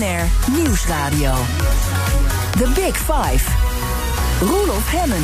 BNR Nieuwsradio. The Big Five. Roelof Hemmen.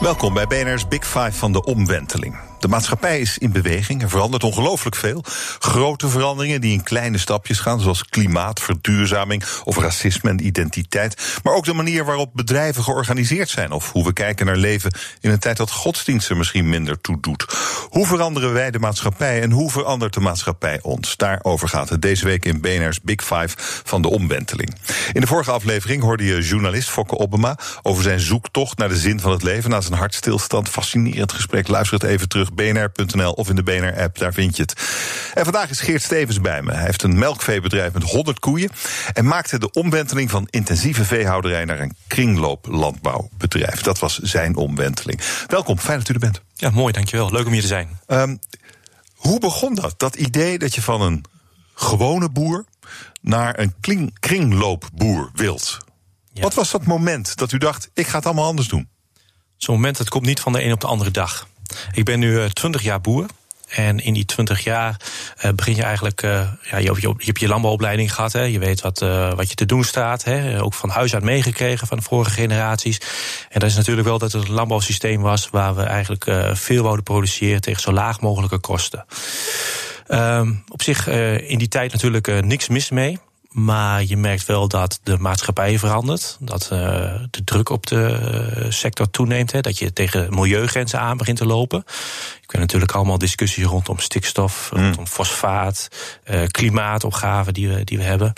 Welkom bij BNR's Big Five van de omwenteling. De maatschappij is in beweging en verandert ongelooflijk veel. Grote veranderingen die in kleine stapjes gaan, zoals klimaat, verduurzaming of racisme en identiteit. Maar ook de manier waarop bedrijven georganiseerd zijn of hoe we kijken naar leven in een tijd dat godsdienst er misschien minder toe doet. Hoe veranderen wij de maatschappij en hoe verandert de maatschappij ons? Daarover gaat het deze week in BNR's Big Five van de omwenteling. In de vorige aflevering hoorde je journalist Fokke Obama over zijn zoektocht naar de zin van het leven na zijn hartstilstand. Fascinerend gesprek. Luister het even terug bnr.nl of in de BNR-app, daar vind je het. En vandaag is Geert Stevens bij me. Hij heeft een melkveebedrijf met 100 koeien en maakte de omwenteling van intensieve veehouderij naar een kringlooplandbouwbedrijf. Dat was zijn omwenteling. Welkom, fijn dat u er bent. Ja, mooi, dankjewel. Leuk om hier te zijn. Um, hoe begon dat? Dat idee dat je van een gewone boer naar een kringloopboer wilt. Wat was dat moment dat u dacht, ik ga het allemaal anders doen? Zo'n moment dat komt niet van de een op de andere dag. Ik ben nu 20 eh, jaar boer. En in die 20 jaar uh, begin je eigenlijk. Uh, ja, je, je, je, hebt je landbouwopleiding gehad. Hè. Je weet wat, wat je te doen staat. Hè. Ook van huis uit meegekregen van de vorige generaties. En dat is natuurlijk wel dat het een landbouwsysteem was. waar we eigenlijk veel wouden produceren tegen zo laag mogelijke kosten. Um, op zich in die tijd natuurlijk niks mis mee. Maar je merkt wel dat de maatschappij verandert. Dat uh, de druk op de eh, sector toeneemt. Hè, dat je tegen milieugrenzen aan begint te lopen. Ik weet natuurlijk allemaal discussies rondom stikstof, mm. rondom fosfaat, uh, klimaatopgaven die we, die we hebben.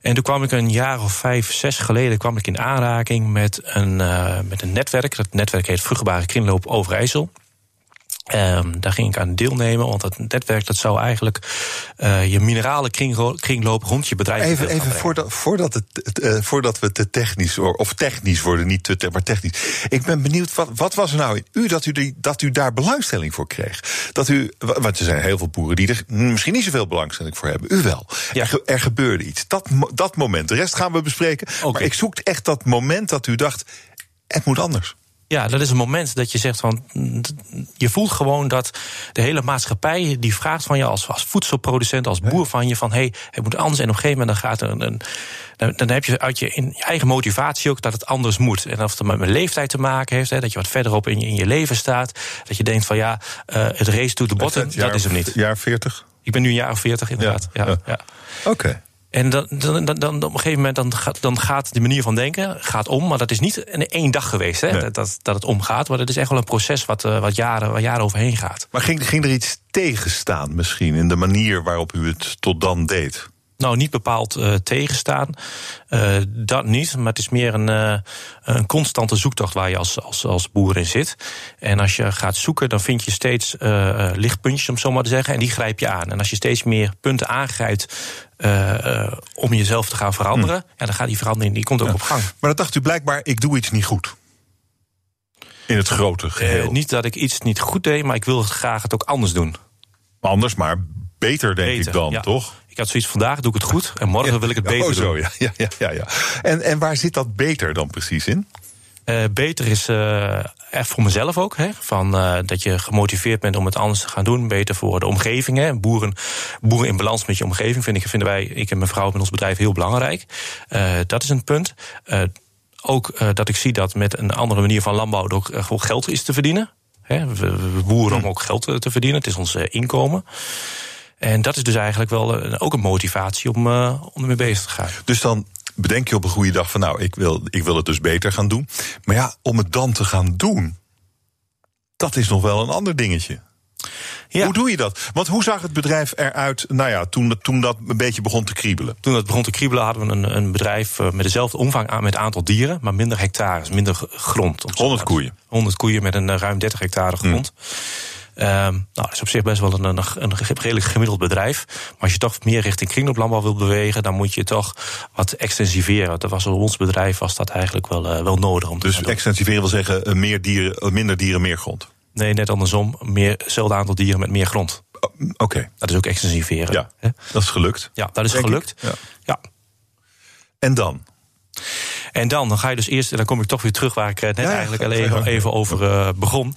En toen kwam ik een jaar of vijf, zes geleden kwam ik in aanraking met een, met een netwerk. Dat netwerk heet Vruchtbare Kringloop Overijssel. Um, daar ging ik aan deelnemen, want dat netwerk dat zou eigenlijk uh, je mineralen kringloop rond je bedrijf. Even, even voordat, voordat, het, uh, voordat we te technisch, of technisch worden, niet te, maar technisch. Ik ben benieuwd, wat, wat was er nou in u dat, u die, dat u daar belangstelling voor kreeg? Dat u, want er zijn heel veel boeren die er misschien niet zoveel belangstelling voor hebben. U wel. Ja. Er, er gebeurde iets. Dat, dat moment. De rest gaan we bespreken. Okay. Maar ik zoek echt dat moment dat u dacht: het moet anders. Ja, dat is een moment dat je zegt van. Je voelt gewoon dat de hele maatschappij die vraagt van je als, als voedselproducent, als boer van je van hé, hey, het moet anders. En op een gegeven moment dan gaat er een. dan, dan heb je uit je, in je eigen motivatie ook dat het anders moet. En of het met mijn leeftijd te maken heeft, hè, dat je wat verderop in je, in je leven staat. Dat je denkt van ja, uh, het race to the bottom, dat is hem niet. Jaar 40? Ik ben nu een jaar of 40 inderdaad. Ja, ja, ja. Oké. En dan, dan, dan, op een gegeven moment dan gaat, dan gaat de manier van denken gaat om. Maar dat is niet in één dag geweest hè, dat, dat, dat, het omgaat. Maar dat is echt wel een proces wat, uh, wat, jaren, wat jaren overheen gaat. Maar ging, ging er iets tegenstaan misschien in de manier waarop u het tot dan deed? Nou, niet bepaald uh, tegenstaan. Uh, dat niet, maar het is meer een, uh, een constante zoektocht waar je als, als, als boer in zit. En als je gaat zoeken, dan vind je steeds lichtpuntjes, om zo maar te zeggen, en die grijp je aan. En als je steeds meer punten aangrijpt om jezelf te gaan veranderen, hm. ja, dan gaat die verandering die komt ook op gang. Maar dan dacht u blijkbaar, ik doe iets niet goed. In het grote geheel. niet dat ik iets niet goed deed, maar ik wil graag het ook anders doen. Anders, maar beter, denk ik dan, toch? Ik had zoiets, vandaag doe ik het goed en morgen wil ik het beter oh, zo, doen. Ja, ja, ja, ja. En, en waar zit dat beter dan precies in? Uh, beter is uh, echt voor mezelf ook. Hè, van, uh, dat je gemotiveerd bent om het anders te gaan doen. Beter voor de omgeving. Hè. Boeren, boeren in balans met je omgeving vind ik, vinden wij, ik en mijn vrouw met ons bedrijf heel belangrijk. dat is een punt. ook dat ik zie dat met een andere manier van landbouw ook gewoon geld is te verdienen. Hè. We, boeren hm. om ook geld te verdienen. Het is ons inkomen. En dat is dus eigenlijk wel eh, ook een motivatie om, uh, om ermee bezig te gaan. Dus dan bedenk je op een goede dag van nou, ik wil, ik wil het dus beter gaan doen. Maar ja, om het dan te gaan doen, dat is nog wel een ander dingetje. Ja. Hoe doe je dat? Want hoe zag het bedrijf eruit nou ja, toen, toen dat een beetje begon te kriebelen? Toen dat begon te kriebelen hadden we een, een bedrijf eh, met dezelfde omvang aan met aantal dieren, maar minder hectares, minder grond. 100 koeien. 100 koeien met een ruim 30 hectare grond. Mm. Um, nou, dat is op zich best wel een, een, een redelijk gemiddeld bedrijf. Maar als je toch meer richting kringlooplandbouw wil bewegen, dan moet je toch wat extensiveren. Dat was ons bedrijf was dat eigenlijk wel, uh, wel nodig om te Dus extensiveren wil zeggen uh, meer dieren, uh, minder dieren, meer grond? Nee, net andersom. Meer, hetzelfde aantal dieren met meer grond. Oh, Oké. Okay. Dat is ook extensiveren. Ja, dat is gelukt. Ja, dat is gelukt. Ja. ja. En dan? En dan, dan ga je dus eerst, dan kom ik toch weer terug waar ik net eigenlijk al even, even over begon.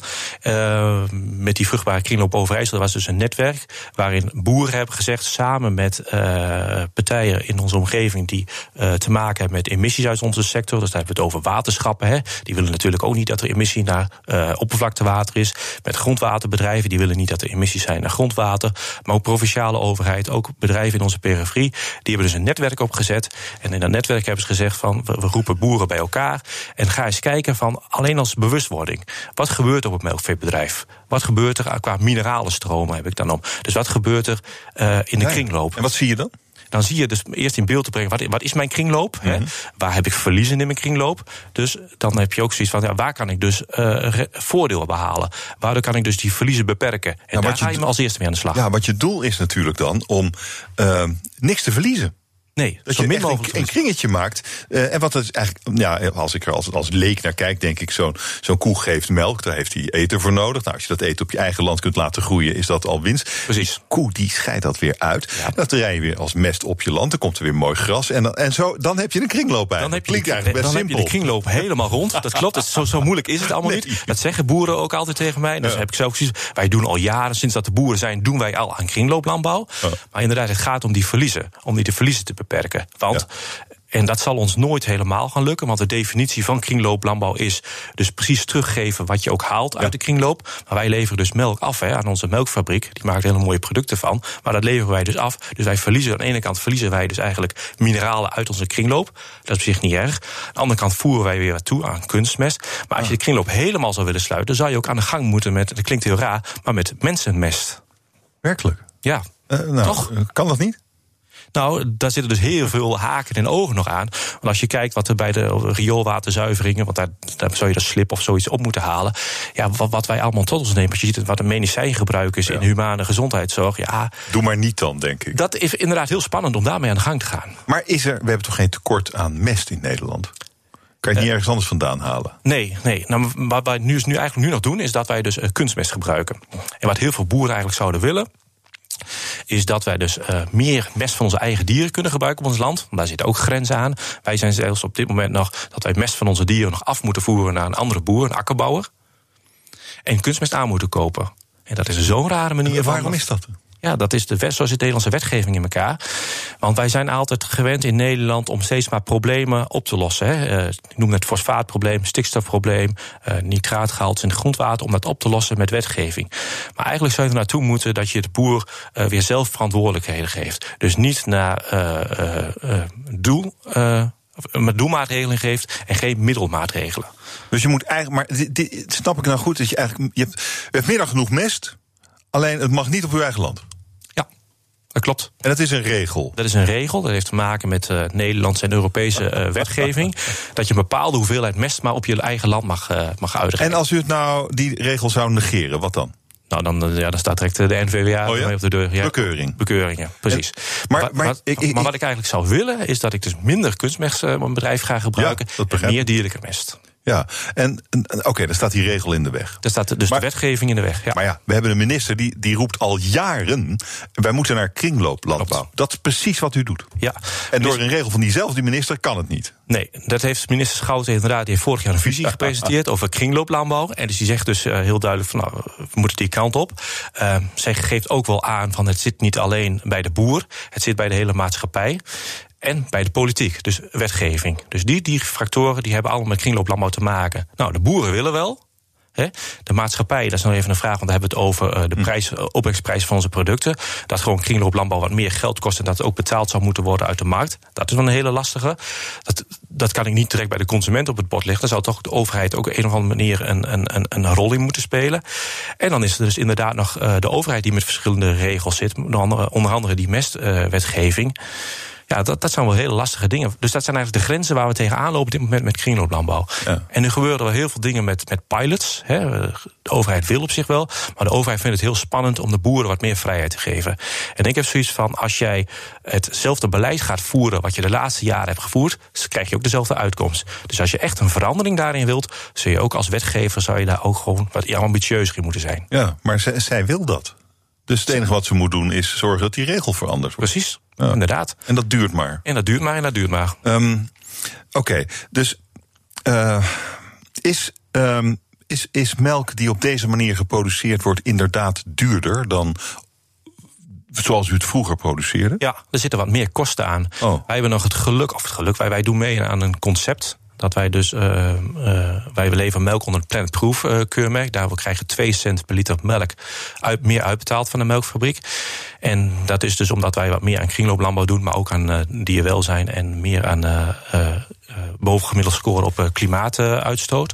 met die vruchtbare kringloop Overijssel. Dat was dus een netwerk waarin boeren hebben gezegd, samen met partijen in onze omgeving die te maken hebben met emissies uit onze sector. Dus daar hebben we het over waterschappen. Hè. Die willen natuurlijk ook niet dat er emissie naar oppervlaktewater is. Met grondwaterbedrijven, die willen niet dat er emissies zijn naar grondwater. Maar ook provinciale overheid, ook bedrijven in onze periferie. Die hebben dus een netwerk opgezet. En in dat netwerk hebben ze gezegd van we, roepen boeren bij elkaar. En ga eens kijken van alleen als bewustwording. Wat gebeurt er op het melkveebedrijf? Wat gebeurt er qua mineralenstromen heb ik dan om? Dus wat gebeurt er uh, in de kringloop? En wat zie je dan? dan zie je dus eerst in beeld te brengen... wat, is mijn kringloop? hè? Mhm. Waar heb ik verliezen in mijn kringloop? Dus dan heb je ook zoiets van... Ja, waar kan ik dus uh, voordeel behalen? Waardoor kan ik dus die verliezen beperken? En ja, daar ga je, me als eerste mee aan de slag. Ja, wat je doel is natuurlijk dan om uh, niks te verliezen. Nee, dat je min mogelijk een, kringetje maakt. Uh, en wat het eigenlijk, ja, als ik er als, als leek naar kijk, denk ik, zo'n zo'n koe geeft melk, daar heeft hij eten voor nodig. Nou, als je dat eten op je eigen land kunt laten groeien, is dat al winst. Precies. Die koe die scheidt dat weer uit. Ja. Dat rij je weer als mest op je land. Dan komt er weer mooi gras. En, dan, en zo, dan heb je een kringloop bij. Dan heb je Klinkt eigenlijk best dan simpel. heb je de kringloop helemaal rond. Dat klopt. Dat zo, zo moeilijk is het allemaal niet. Dat zeggen boeren ook altijd tegen mij. Dus heb ik zelf gezien. Wij doen al jaren, sinds dat de boeren zijn, doen wij al aan kringlooplandbouw. Maar inderdaad, het gaat om die verliezen. Om die de verliezen te beperken. Want en dat zal ons nooit helemaal gaan lukken, want de definitie van kringlooplandbouw is dus precies teruggeven wat je ook haalt uit de kringloop. Maar wij leveren dus melk af hè, aan onze melkfabriek. Die maakt hele mooie producten van. Maar dat leveren wij dus af. Dus wij verliezen aan de ene kant verliezen wij dus eigenlijk mineralen uit onze kringloop. Dat is op zich niet erg. Aan de andere kant voeren wij weer wat toe aan kunstmest. Maar als je de kringloop helemaal zou willen sluiten, dan zou je ook aan de gang moeten met, dat klinkt heel raar, maar met mensenmest. Werkelijk? Ja. Uh, nou, Toch? Kan dat niet? Nou, daar zitten dus heel veel haken en ogen nog aan. Want als je kijkt wat er bij de rioolwaterzuiveringen, want daar, daar zou je dat slip of zoiets op moeten halen. Ja, wat, wat wij allemaal tot ons nemen. Als je ziet wat een medicijngebruik is in humane gezondheidszorg. Ja, Doe maar niet dan, denk ik. Dat is inderdaad heel spannend om daarmee aan de gang te gaan. Maar is er, we hebben toch geen tekort aan mest in Nederland? Kan je het niet eh, ergens anders vandaan halen? Nee, nee. Nou, wat wij nu, nu eigenlijk nu nog doen, is dat wij dus uh, kunstmest gebruiken. En wat heel veel boeren eigenlijk zouden willen, is dat wij dus uh, meer mest van onze eigen dieren kunnen gebruiken op ons land. Daar zitten ook grenzen aan. Wij zijn zelfs op dit moment nog dat wij mest van onze dieren nog af moeten voeren naar een andere boer, een akkerbouwer. En kunstmest aan moeten kopen. En dat is zo'n rare manier. Waarom is dat? Ja, dat is de wet, zo zit de Nederlandse wetgeving in elkaar. Want wij zijn altijd gewend in Nederland om steeds maar problemen op te lossen. Hè. Uh, ik noem het fosfaatprobleem, stikstofprobleem, uh, nitraatgehalte in het grondwater, om dat op te lossen met wetgeving. Maar eigenlijk zou je er naartoe moeten dat je de boer uh, weer zelf verantwoordelijkheden geeft. Dus niet naar doel met doelmaatregelen geeft en geen middelmaatregelen. Dus je moet eigenlijk, maar dit, snap ik nou goed, dat je eigenlijk, je hebt, hebt meer dan genoeg mest, alleen het mag niet op uw eigen land. Dat klopt. En dat is een regel? Dat is een regel. Dat heeft te maken met uh, Nederlandse en Europese uh, wetgeving. dat je een bepaalde hoeveelheid mest maar op je eigen land mag, uh, mag uitgeven. En als u het nou die regel zou negeren, wat dan? Nou, dan, ja, dan staat direct de NVWA oh ja? op de deur. Ja, bekeuring. Bekeuring, ja, precies. maar, maar, wat, ik, ik, maar, wat ik eigenlijk zou willen, is dat ik dus minder kunstmest mijn bedrijf ga gebruiken. Ja, en meer dierlijke mest. Ja, en, oké, okay, dan staat die regel in de weg. Er staat dus de wetgeving in de weg. Ja. Maar ja, we hebben een minister die, die roept al jaren: wij moeten naar kringlooplandbouw. Dat is precies wat u doet. Ja. En door een regel van diezelfde minister kan het niet. Nee, dat heeft minister Schouten inderdaad. Die heeft vorig jaar een visie gepresenteerd over kringlooplandbouw. En dus die zegt dus uh, heel duidelijk: van, nou, we moeten die kant op. Uh, zij geeft ook wel aan van het zit niet alleen bij de boer, het zit bij de hele maatschappij en bij de politiek, dus wetgeving. Dus die, die factoren die hebben allemaal met kringlooplandbouw te maken. Nou, de boeren willen wel. Hè. De maatschappij, dat is nog even een vraag, want we hebben het over uh, de hm. prijs, uh, opbrengstprijs van onze producten. Dat gewoon kringlooplandbouw wat meer geld kost en dat het ook betaald zou moeten worden uit de markt. Dat is wel een hele lastige. Dat, dat kan ik niet direct bij de consument op het bord leggen. Daar zou toch de overheid ook op een of andere manier een, een, een, een rol in moeten spelen. En dan is er dus inderdaad nog uh, de overheid die met verschillende regels zit. Onder andere, onder andere die mestwetgeving. Ja, dat, dat zijn wel hele lastige dingen. Dus dat zijn eigenlijk de grenzen waar we tegenaan lopen op dit moment met kringlooplandbouw. Ja. En nu gebeuren er wel heel veel dingen met, met pilots. Hè. De overheid wil op zich wel, maar de overheid vindt het heel spannend om de boeren wat meer vrijheid te geven. En ik heb zoiets van: als jij hetzelfde beleid gaat voeren wat je de laatste jaren hebt gevoerd, krijg je ook dezelfde uitkomst. Dus als je echt een verandering daarin wilt, zul je ook als wetgever zou je daar ook gewoon wat ambitieuzer in moeten zijn. Ja, maar zij wil dat. Dus het enige wat ze moet doen is zorgen dat die regel verandert Precies, inderdaad. En dat duurt maar. En dat duurt maar en dat duurt maar. Um, Oké, dus uh, is, um, is, is melk die op deze manier geproduceerd wordt inderdaad duurder dan zoals u het vroeger produceerde? Ja, er zitten wat meer kosten aan. Oh. Wij hebben nog het geluk, of het geluk, wij, wij doen mee aan een concept. Dat wij dus, uh, uh, wij leveren melk onder het Planet Proof uh, keurmerk. Daarvoor krijgen 2 cent per liter melk uit, meer uitbetaald van de melkfabriek. En dat is dus omdat wij wat meer aan kringlooplandbouw doen, maar ook aan dierwelzijn en meer aan bovengemiddeld scoren op klimaatuitstoot.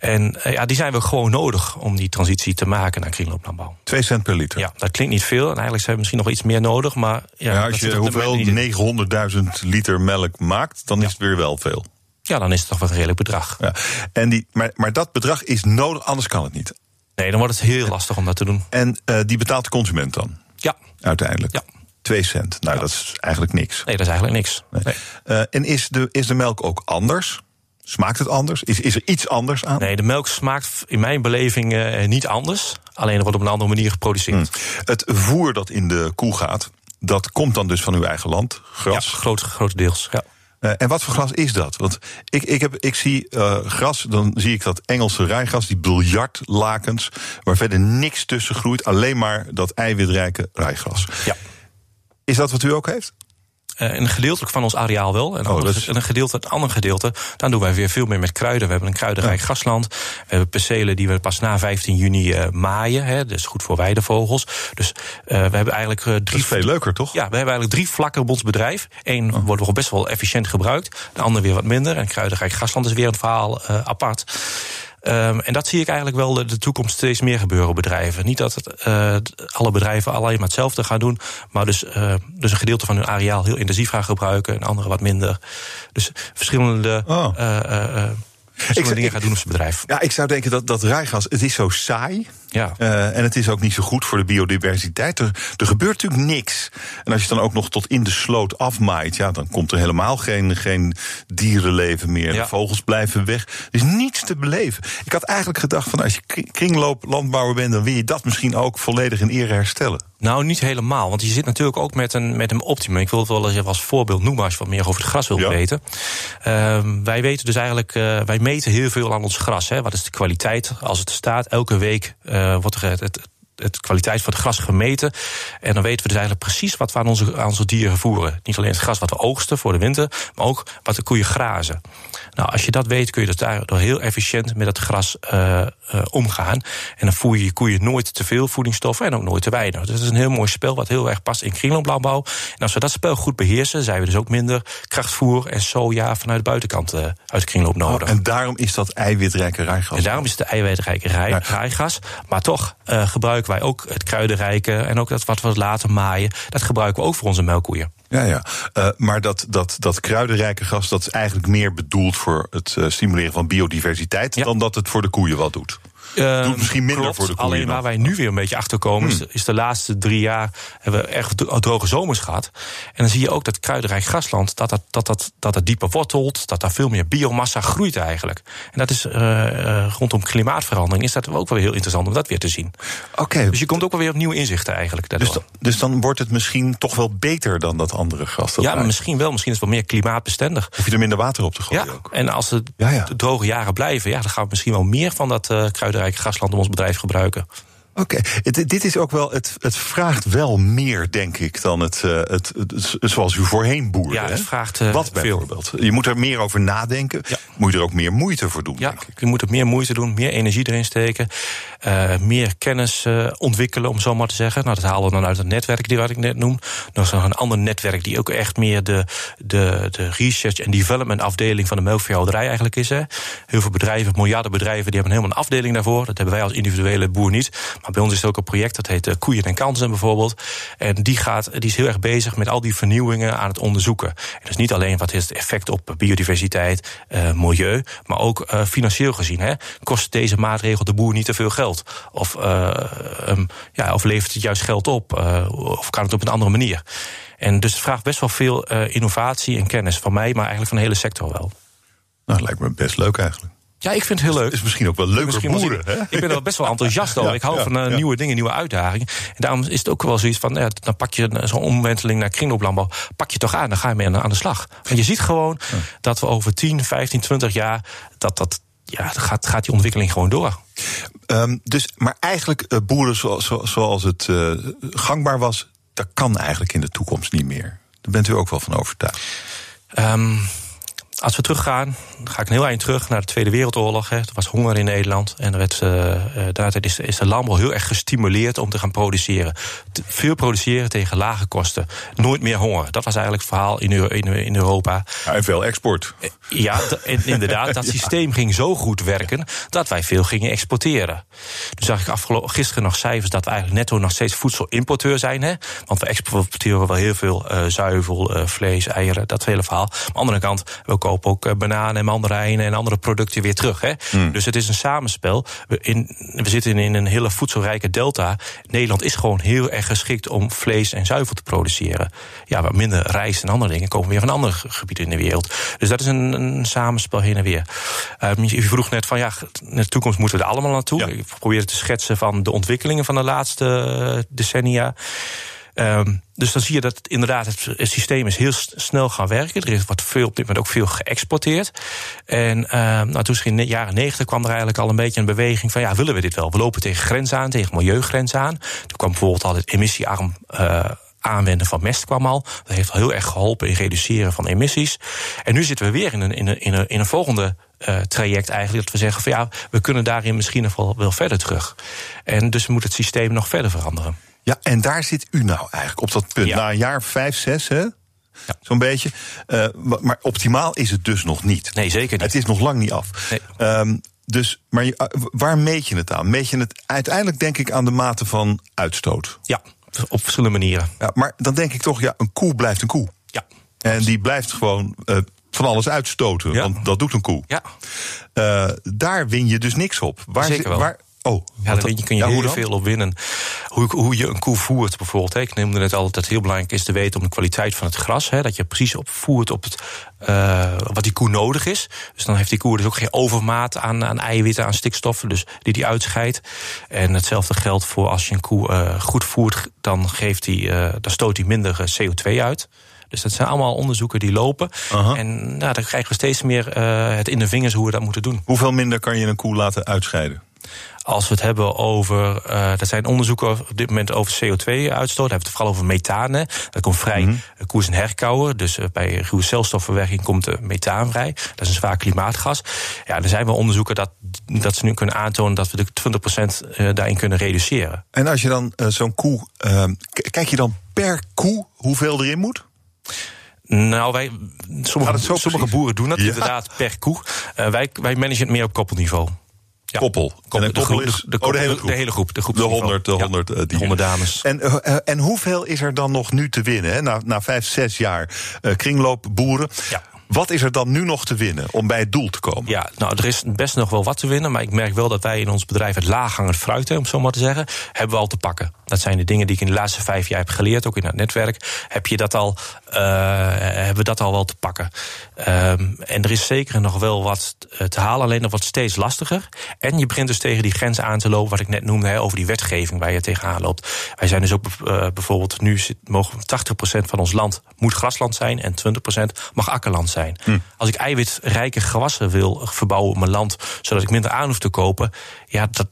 En ja, die zijn we gewoon nodig om die transitie te maken naar kringlooplandbouw. 2 cent per liter? Ja, dat klinkt niet veel. En eigenlijk zijn we misschien nog iets meer nodig. Maar ja, ja als je hoeveel 900.000 liter melk maakt, dan is het weer wel veel. Ja, dan is het toch wel een redelijk bedrag. Ja. En die, maar, maar dat bedrag is nodig, anders kan het niet. Nee, dan wordt het heel lastig om dat te doen. En uh, die betaalt de consument dan? Ja. Uiteindelijk? Ja. 2 cent. Nou, dat is eigenlijk niks. Nee, dat is eigenlijk niks. Nee. Uh, en is de, is de melk ook anders? Smaakt het anders? Is, is er iets anders aan? Nee, de melk smaakt in mijn beleving uh, niet anders. Alleen er wordt op een andere manier geproduceerd. Hmm. Het voer dat in de koe gaat, dat komt dan dus van uw eigen land? Gras? Ja, groot, grotendeels. Ja. Uh, en wat voor gras is dat? Want ik, ik, heb, ik zie uh, gras, dan zie ik dat Engelse rijgras, die biljartlakens, waar verder niks tussen groeit, alleen maar dat eiwitrijke rijgras. Ja. Is dat wat u ook heeft? Uh, een gedeeltelijk van ons areaal wel. En, oh, is... een gedeelte, het andere gedeelte, dan doen wij weer veel meer met kruiden. We hebben een kruidenrijk grasland. We hebben percelen die we pas na 15 juni uh, maaien. Hè, dus goed voor weidevogels. Dus uh, we hebben eigenlijk drie. Dat is veel leuker, toch? Ja, we hebben eigenlijk drie vlakken op ons bedrijf. Eén oh. wordt best wel efficiënt gebruikt. De andere weer wat minder. En kruidenrijk grasland is weer een verhaal apart. Um, en dat zie ik eigenlijk wel de, de, toekomst steeds meer gebeuren op bedrijven. Niet dat het, uh, alle bedrijven alleen maar hetzelfde gaan doen, maar dus, uh, dus een gedeelte van hun areaal heel intensief gaan gebruiken en andere wat minder. Dus verschillende. Oh. Uh, ik zou dingen gaat doen op zijn bedrijf. Ja, ik zou denken dat, dat rijgas, het is zo saai. Ja. Uh, en het is ook niet zo goed voor de biodiversiteit. Er, er gebeurt natuurlijk niks. En als je dan ook nog tot in de sloot afmaait, ja, dan komt er helemaal geen, geen dierenleven meer. Ja. De vogels blijven weg. Er is niets te beleven. Ik had eigenlijk gedacht van als je kringlooplandbouwer bent, dan wil je dat misschien ook volledig in ere herstellen. Nou, niet helemaal. Want je zit natuurlijk ook met een, met een optimum. Ik wil het wel eens even als voorbeeld noemen als je wat meer over het gras wil weten. Uh, wij weten dus eigenlijk, uh, wij meten heel veel aan ons gras. Hè. Wat is de kwaliteit als het staat? Elke week uh, wordt er het, het het kwaliteit van het gras gemeten. En dan weten we dus eigenlijk precies wat we aan onze, aan onze dieren voeren. Niet alleen het gras wat we oogsten voor de winter, maar ook wat de koeien grazen. Nou, als je dat weet, kun je dus daardoor heel efficiënt met het gras uh, uh, omgaan. En dan voer je je koeien nooit te veel voedingsstoffen en ook nooit te weinig. Dus dat is een heel mooi spel wat heel erg past in kringlooplandbouw. En als we dat spel goed beheersen, zijn we dus ook minder krachtvoer en soja vanuit de buitenkant uh, uit de kringloop nodig. Oh, en daarom is dat eiwitrijke rijgas. En daarom is het eiwitrijke rij, ja. rijgas. Maar toch gebruiken wij ook het kruidenrijke en ook dat wat we later maaien. Dat gebruiken we ook voor onze melkkoeien. Ja, ja. Uh, maar dat, dat, dat kruidenrijke gas, dat is eigenlijk meer bedoeld voor het uh, stimuleren van biodiversiteit ja. dan dat het voor de koeien wat doet. Uh, doet misschien minder klopt, voor de koeien. Alleen waar wij nu weer een beetje achter komen, hmm. is, de laatste drie jaar hebben we echt droge zomers gehad. En dan zie je ook dat kruidenrijk grasland, dat dat, dat, dat, dat het dieper wortelt, dat daar veel meer biomassa groeit eigenlijk. En dat is uh, rondom klimaatverandering, is dat ook wel heel interessant om dat weer te zien. Oké. Okay. Dus je komt ook wel weer op nieuwe inzichten eigenlijk. Dus, dan, dus dan wordt het misschien toch wel beter dan dat andere gras? Dat ja, maar misschien wel. Misschien is het wel meer klimaatbestendig. Hoef je er minder water op te gooien ja, ook. En als de, ja, ja. de droge jaren blijven, ja, dan gaan we misschien wel meer van dat uh, kruidenrijk grasland om ons bedrijf gebruiken. Oké, okay. dit is ook wel. Het, het vraagt wel meer, denk ik, dan het, uh, het, het, zoals u voorheen boerde. Ja, het vraagt uh, Wat bijvoorbeeld? Je moet er meer over nadenken. Ja. Moet je er ook meer moeite voor doen? Ja, denk ik. je moet er meer moeite doen, meer energie erin steken, uh, meer kennis ontwikkelen, om zo maar te zeggen. Nou, dat halen we dan uit het netwerk die wat ik net noem. Nog is nog een ander netwerk die ook echt meer de, de, de research en development afdeling van de melkveehouderij eigenlijk is. Hè. Heel veel bedrijven, miljarden bedrijven, die hebben helemaal een afdeling daarvoor. Dat hebben wij als individuele boer niet. Maar bij ons is het ook een project dat heet Koeien en Kansen bijvoorbeeld. En die, gaat, die is heel erg bezig met al die vernieuwingen aan het onderzoeken. En dus niet alleen wat is het effect op biodiversiteit, milieu, maar ook financieel gezien. Hè, kost deze maatregel de boer niet te veel geld? Of, uh, um, ja, of levert het juist geld op? of kan het op een andere manier? En dus het vraagt best wel veel innovatie en kennis van mij, maar eigenlijk van de hele sector wel. Nou, lijkt me best leuk eigenlijk. Ja, ik vind het heel leuk. is misschien ook wel leuk voor boeren. Hè? Ik ben er best wel enthousiast over. ik hou van nieuwe dingen, nieuwe uitdagingen. En daarom is het ook wel zoiets van... Ja, dan pak je zo'n omwenteling naar kringlooplandbouw... pak je toch aan, dan ga je mee aan de slag. Want je ziet gewoon dat we over 10, 15, 20 jaar... dat dat ja, gaat, gaat die ontwikkeling gewoon door. Um, dus, maar eigenlijk, uh, boeren zoals, zoals het uh, gangbaar was, dat kan eigenlijk in de toekomst niet meer. Daar bent u ook wel van overtuigd. Um, als we teruggaan, ga ik een heel eind terug naar de Tweede Wereldoorlog. Hè. Er was honger in Nederland. En er werd, uh, is, is de landbouw heel erg gestimuleerd om te gaan produceren. veel produceren tegen lage kosten. Nooit meer honger. Dat was eigenlijk het verhaal in, in, in Europa. Ja, en veel export. Eh, ja, inderdaad. Dat systeem ging zo goed werken dat wij veel gingen exporteren. Toen zag ik gisteren nog cijfers dat we eigenlijk netto nog steeds voedselimporteur zijn. Hè. Want we exporteren wel heel veel uh, zuivel, uh, vlees, eieren, dat hele verhaal. Maar aan de andere kant, we kopen ook bananen en mandarijnen en andere producten weer terug. Hè. Mm. Dus het is een samenspel. We, in, we zitten in een hele voedselrijke delta. Nederland is gewoon heel erg geschikt om vlees en zuivel te produceren. Ja, wat minder rijst en andere dingen komen weer van andere gebieden in de wereld. Dus dat is een, een samenspel heen en weer. Um, je vroeg net van ja, in de toekomst moeten we er allemaal naartoe. Ja. Ik probeer te schetsen van de ontwikkelingen van de laatste decennia. Um, dus dan zie je dat inderdaad het, systeem is heel snel gaan werken. Er wordt veel, op dit moment ook veel geëxporteerd. En uh, nou, toen in de jaren negentig kwam er eigenlijk al een beetje een beweging van... ja, willen we dit wel? We lopen tegen grens aan, tegen milieugrenzen aan. Toen kwam bijvoorbeeld al het emissiearm... Uh, aanwenden van mest kwam al. Dat heeft al heel erg geholpen in reduceren van emissies. En nu zitten we weer in een, in een, in een, volgende uh, traject eigenlijk. Dat we zeggen van ja, we kunnen daarin misschien nog wel, wel verder terug. En dus moet het systeem nog verder veranderen. Ja, en daar zit u nou eigenlijk op dat punt. Ja. Na een jaar vijf, zes, hè? Ja. Zo'n beetje. Uh, maar optimaal is het dus nog niet. Nee, zeker niet. Het is nog lang niet af. Nee. Um, dus, maar je, uh, waar meet je het aan? Meet je het uiteindelijk, denk ik, aan de mate van uitstoot? Ja, op verschillende manieren. Ja, maar dan denk ik toch, ja, een koe blijft een koe. Ja. En die blijft gewoon uh, van alles uitstoten. Ja. Want dat doet een koe. Ja. daar win je dus niks op. Waar Zeker wel. Waar, Oh, ja, daar kun je ja, heel veel op winnen. Hoe, hoe je een koe voert bijvoorbeeld. Hè. Ik noemde net al dat het heel belangrijk is te weten om de kwaliteit van het gras. Hè, dat je precies op voert op het, uh, wat die koe nodig is. Dus dan heeft die koe dus ook geen overmaat aan, aan eiwitten, aan stikstoffen, dus die die uitscheidt. En hetzelfde geldt voor als je een koe uh, goed voert, dan, geeft die, uh, dan stoot hij minder CO2 uit. Dus dat zijn allemaal onderzoeken die lopen. En nou, dan krijgen we steeds meer het in de vingers hoe we dat moeten doen. Hoeveel minder kan je een koe laten uitscheiden? Als we het hebben over. Uh, er zijn onderzoeken op dit moment over CO2-uitstoot. Dan hebben we het vooral over methaan. Dat komt vrij mm -hmm. koers en herkauwen. Dus uh, bij ruwe celstofverwerking komt methaan vrij. Dat is een zwaar klimaatgas. Ja, er zijn wel onderzoeken dat, dat ze nu kunnen aantonen dat we de 20% daarin kunnen reduceren. En als je dan zo'n koe. kijk je dan per koe hoeveel erin moet? Nou, wij, sommige, sommige boeren doen dat ja. inderdaad per koe. wij, wij managen het meer op koppelniveau. Ja. Koppel. koppel. En een koppel is de, oh, de, hele groep. De hele groep. De, groep de 100, de 100 ja, uh, 100 dames. En, uh, en hoeveel is er dan nog nu te winnen? Hè? Na, na vijf, zes jaar uh, kringloopboeren. Ja. Wat is er dan nu nog te winnen om bij het doel te komen? Ja, nou, er is best nog wel wat te winnen. Maar ik merk wel dat wij in ons bedrijf het laaghangend fruit, om het zo maar te zeggen, hebben we al te pakken. Dat zijn de dingen die ik in de laatste vijf jaar heb geleerd, ook in het netwerk. Heb je dat al, uh, hebben we dat al wel te pakken. Um, en er is zeker nog wel wat te halen, alleen nog wat steeds lastiger. En je begint dus tegen die grens aan te lopen, wat ik net noemde, over die wetgeving waar je tegenaan loopt. Wij zijn dus ook uh, bijvoorbeeld, nu mogen 80% van ons land moet grasland zijn en 20% mag akkerland zijn. Hm. Als ik eiwitrijke gewassen wil verbouwen op mijn land, zodat ik minder aan hoef te kopen, ja, dat,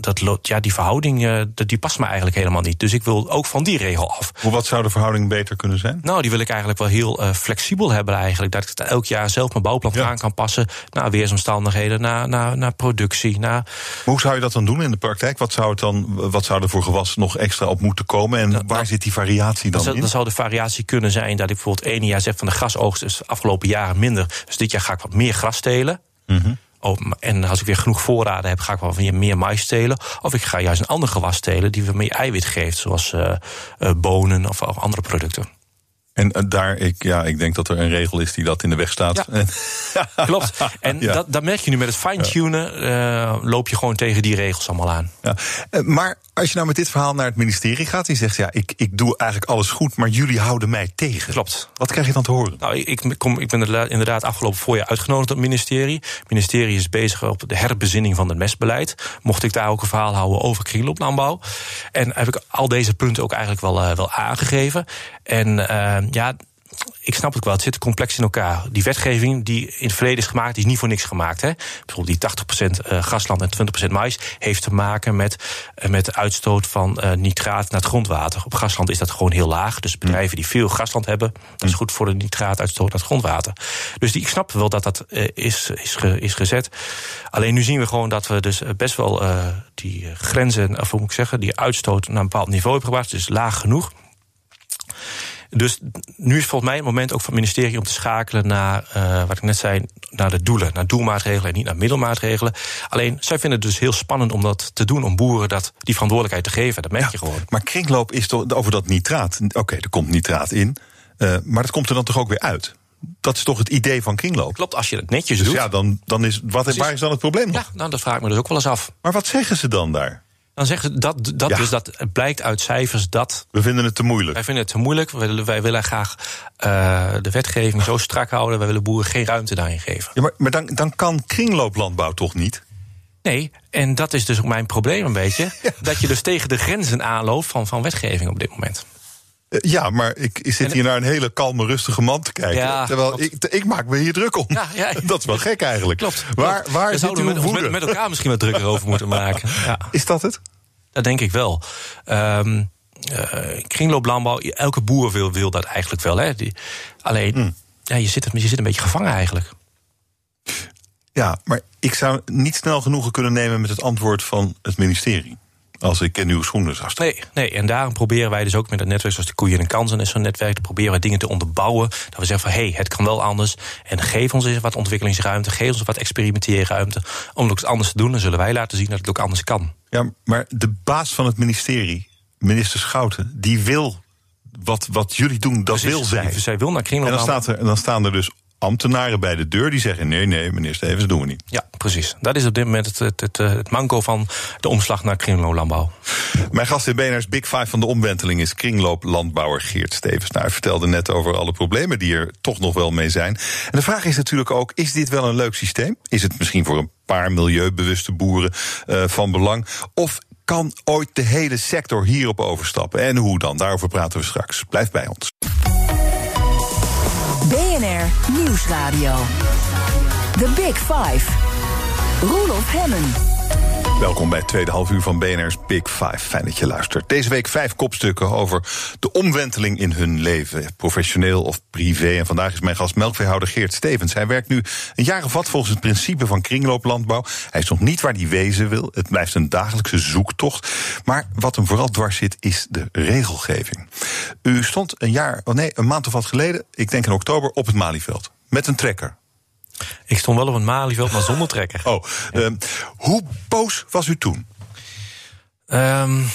dat, ja, die verhouding uh, die past me eigenlijk helemaal niet. Dus ik wil ook van die regel af. Hoe wat zou de verhouding beter kunnen zijn? Nou, die wil ik eigenlijk wel heel uh, flexibel hebben eigenlijk. Dat ik het elk jaar zelf mijn bouwplan ja. aan kan passen... naar weersomstandigheden, naar, naar, naar productie. Naar... Maar hoe zou je dat dan doen in de praktijk? Wat zou, het dan, wat zou er voor gewas nog extra op moeten komen? En nou, waar nou, zit die variatie dan, dan in? Dan zou de variatie kunnen zijn dat ik bijvoorbeeld één jaar zeg... van de grasoogst is de afgelopen jaren minder. Dus dit jaar ga ik wat meer gras stelen... Mm -hmm. En als ik weer genoeg voorraden heb, ga ik wel weer meer mais stelen. Of ik ga juist een ander gewas stelen die weer meer eiwit geeft, zoals uh, uh, bonen of, andere producten. En eh, daar, ik, ja, ik denk dat er een regel is die dat in de weg staat. Ja, klopt. En dat, dat merk je nu met het fine-tunen. Uh, loop je gewoon tegen die regels allemaal aan. Ja. Uh, maar als je nou met dit verhaal naar het ministerie gaat... en zegt, ja, ik, ik doe eigenlijk alles goed... maar jullie houden mij tegen. Klopt. Wat krijg je dan te horen? Nou, ik, kom, ik ben inderdaad afgelopen voorjaar uitgenodigd op het ministerie. Het ministerie is bezig op de herbezinning van het mestbeleid. Mocht ik daar ook een verhaal houden over kringlooplandbouw. En heb ik al deze punten ook eigenlijk wel, uh, wel aangegeven. En ja ik snap het wel, het zit complex in elkaar. Die wetgeving die in het verleden is gemaakt, die is niet voor niks gemaakt. Hè? Bijvoorbeeld die 80% eh, grasland en 20% mais heeft te maken met, uh, met de uitstoot van nitraat naar het grondwater. Op grasland is dat gewoon heel laag. Dus bedrijven die veel grasland hebben, dat is goed voor de nitraatuitstoot naar het grondwater. Dus die, ik snap wel dat dat is, is, is gezet. Alleen nu zien we gewoon dat we dus best wel die grenzen, of hoe moet ik zeggen, die uitstoot naar een bepaald niveau hebben gebracht. Dus laag genoeg. Dus nu is volgens mij het moment ook van het ministerie om te schakelen naar, uh, wat ik net zei, naar de doelen, naar doelmaatregelen en niet naar middelmaatregelen. Alleen, zij vinden het dus heel spannend om dat te doen, om boeren dat, die verantwoordelijkheid te geven. Dat merk ja, je gewoon. Maar kringloop is toch over dat nitraat. Oké, okay, er komt nitraat in, uh, maar dat komt er dan toch ook weer uit? Dat is toch het idee van kringloop? Klopt, als je het netjes dus doet. ja, dan, dan is, wat, waar is dan het probleem nog? Ja, nou, dat vraag ik me dus ook wel eens af. Maar wat zeggen ze dan daar? Dan zeggen ze dat, dat, ja. dus dat het blijkt uit cijfers dat. We vinden het te moeilijk. Wij vinden het te moeilijk. Wij willen, wij willen graag uh, de wetgeving zo strak houden. Wij willen boeren geen ruimte daarin geven. Ja, maar, maar dan, dan kan kringlooplandbouw toch niet? Nee, en dat is dus ook mijn probleem een beetje. ja. Dat je dus tegen de grenzen aanloopt van, van wetgeving op dit moment. Ja, maar ik, ik zit hier naar een hele kalme, rustige man te kijken. Ja, terwijl ik, ik, maak me hier druk om. Ja, ja, dat is wel gek eigenlijk. Klopt. Waar, waar zouden we met, met, met, elkaar misschien wat drukker over moeten maken. Ja. Is dat het? Dat denk ik wel. Um, uh, kringlooplandbouw, elke boer wil, wil dat eigenlijk wel. Hè? Die, alleen, hmm. ja, je, zit, je zit een beetje gevangen eigenlijk. Ja, maar ik zou niet snel genoegen kunnen nemen met het antwoord van het ministerie. Als ik in uw schoenen zou staan. Nee, nee, en daarom proberen wij dus ook met het netwerk zoals de Koeien en Kansen is zo'n netwerk, te proberen wij dingen te onderbouwen. Dat we zeggen van hé, hey, het kan wel anders. En geef ons eens wat ontwikkelingsruimte, geef ons wat experimenteerruimte. Om het ook anders te doen, dan zullen wij laten zien dat het ook anders kan. Ja, maar de baas van het ministerie, minister Schouten, die wil wat, wat jullie doen, dat Precies, wil zij. Zij wil naar En dan, staat er, dan staan er dus ambtenaren bij de deur die zeggen: nee, nee, meneer Stevens, dat doen we niet. Ja, precies. Dat is op dit moment het, het, het, het manco van de omslag naar kringlooplandbouw. Mijn gast in BNR's Big Five van de omwenteling is kringlooplandbouwer Geert Stevens. Nou, hij vertelde net over alle problemen die er toch nog wel mee zijn. En de vraag is natuurlijk ook: is dit wel een leuk systeem? Is het misschien voor een paar milieubewuste boeren uh, van belang? Of kan ooit de hele sector hierop overstappen? En hoe dan? Daarover praten we straks. Blijf bij ons. BNR Nieuwsradio. The Big Five. Roelof Hemmen. Welkom bij het tweede half uur van BNR's Big Five. Fijn dat je luistert. Deze week vijf kopstukken over de omwenteling in hun leven, professioneel of privé. En vandaag is mijn gast melkveehouder Geert Stevens. Hij werkt nu een jaar of wat volgens het principe van kringlooplandbouw. Hij is nog niet waar hij wezen wil. Het blijft een dagelijkse zoektocht. Maar wat hem vooral dwars zit, is de regelgeving. U stond een jaar, oh nee, een maand of wat geleden, ik denk in oktober, op het Malieveld. Met een trekker. Ik stond wel op een Malieveld, maar zonder trekker. Oh, ja. uh, hoe boos was u toen? Um,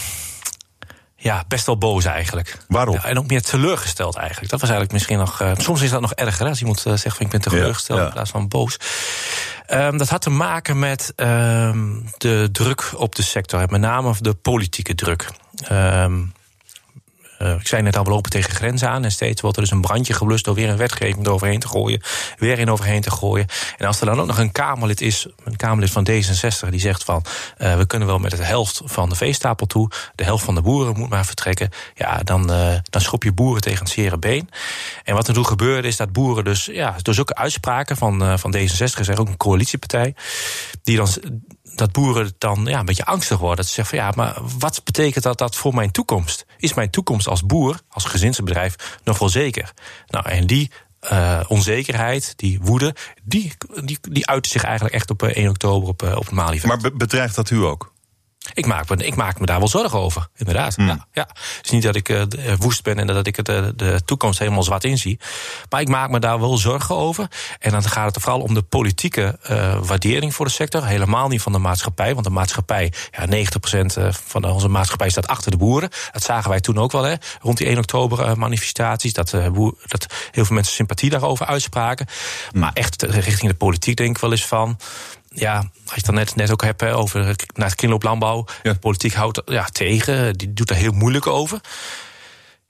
ja, best wel boos eigenlijk. Waarom? Ja, en ook meer teleurgesteld eigenlijk. Dat was eigenlijk misschien nog. Uh, soms is dat nog erger, hè, als iemand uh, zegt van ik ben teleurgesteld ja, ja. in plaats van boos. Um, dat had te maken met um, de druk op de sector, met name de politieke druk. Um, Uh, ik zei net al, we lopen tegen grenzen aan. En steeds wordt er dus een brandje geblust door weer een wetgeving eroverheen te gooien. Weer in overheen te gooien. En als er dan ook nog een Kamerlid is, een Kamerlid van D66, die zegt van uh, we kunnen wel met de helft van de veestapel toe. De helft van de boeren moet maar vertrekken. Ja, dan, uh, dan schop je boeren tegen het zere been. En wat er toen gebeurde is dat boeren dus, ja, door zulke uitspraken van, van D66, is er ook een coalitiepartij, die dan dat boeren dan ja, een beetje angstig worden. Dat ze zeggen van ja, maar wat betekent dat, dat voor mijn toekomst? Is mijn toekomst als boer, als gezinsbedrijf, nog wel zeker? Nou, en die uh, onzekerheid, die woede, die, die, die uitte zich eigenlijk echt op 1 oktober op, op het Malieveld. Maar be bedreigt dat u ook? Ik maak, me, ik maak me daar wel zorgen over, inderdaad. Hmm. Ja, ja. Het is niet dat ik uh, woest ben en dat ik het, uh, de toekomst helemaal zwart inzie. Maar ik maak me daar wel zorgen over. En dan gaat het vooral om de politieke uh, waardering voor de sector. Helemaal niet van de maatschappij. Want de maatschappij, ja, 90% van onze maatschappij staat achter de boeren. Dat zagen wij toen ook wel, hè, rond die 1 oktober manifestaties. Dat, boer, dat heel veel mensen sympathie daarover uitspraken. Maar echt richting de politiek denk ik wel eens van ja, als je het dan net, net ook hebt over naar het kringlooplandbouw. Ja. De politiek houdt ja, tegen, die doet er heel moeilijk over.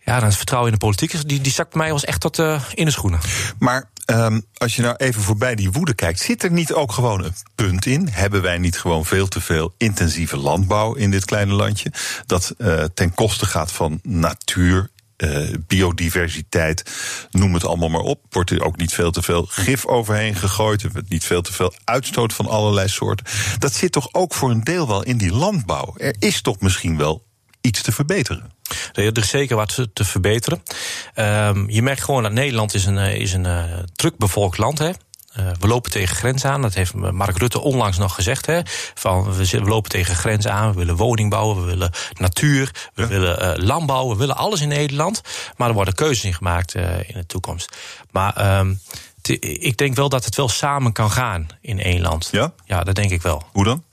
Ja, dan is vertrouwen in de politiek, die, die zakt bij mij was echt tot uh, in de schoenen. Maar um, als je nou even voorbij die woede kijkt, zit er niet ook gewoon een punt in? Hebben wij niet gewoon veel te veel intensieve landbouw in dit kleine landje? Dat uh, ten koste gaat van natuur, uh, biodiversiteit, noem het allemaal maar op. Wordt er ook niet veel te veel gif overheen gegooid? Er wordt niet veel te veel uitstoot van allerlei soorten. Dat zit toch ook voor een deel wel in die landbouw. Er is toch misschien wel iets te verbeteren. Er is zeker wat te verbeteren. Um, je merkt gewoon dat Nederland is een, eh, is een uh, land is. Uh, we lopen tegen grens aan. Dat heeft Mark Rutte onlangs nog gezegd. Hè, van we, lopen tegen grens aan. We willen woning bouwen. We willen natuur. We willen uh, landbouw. We willen alles in Nederland. Maar er worden keuzes in gemaakt uh, in de toekomst. Maar um, ik denk wel dat het wel samen kan gaan in één land. Ja? Ja, dat denk ik wel. Hoe dan?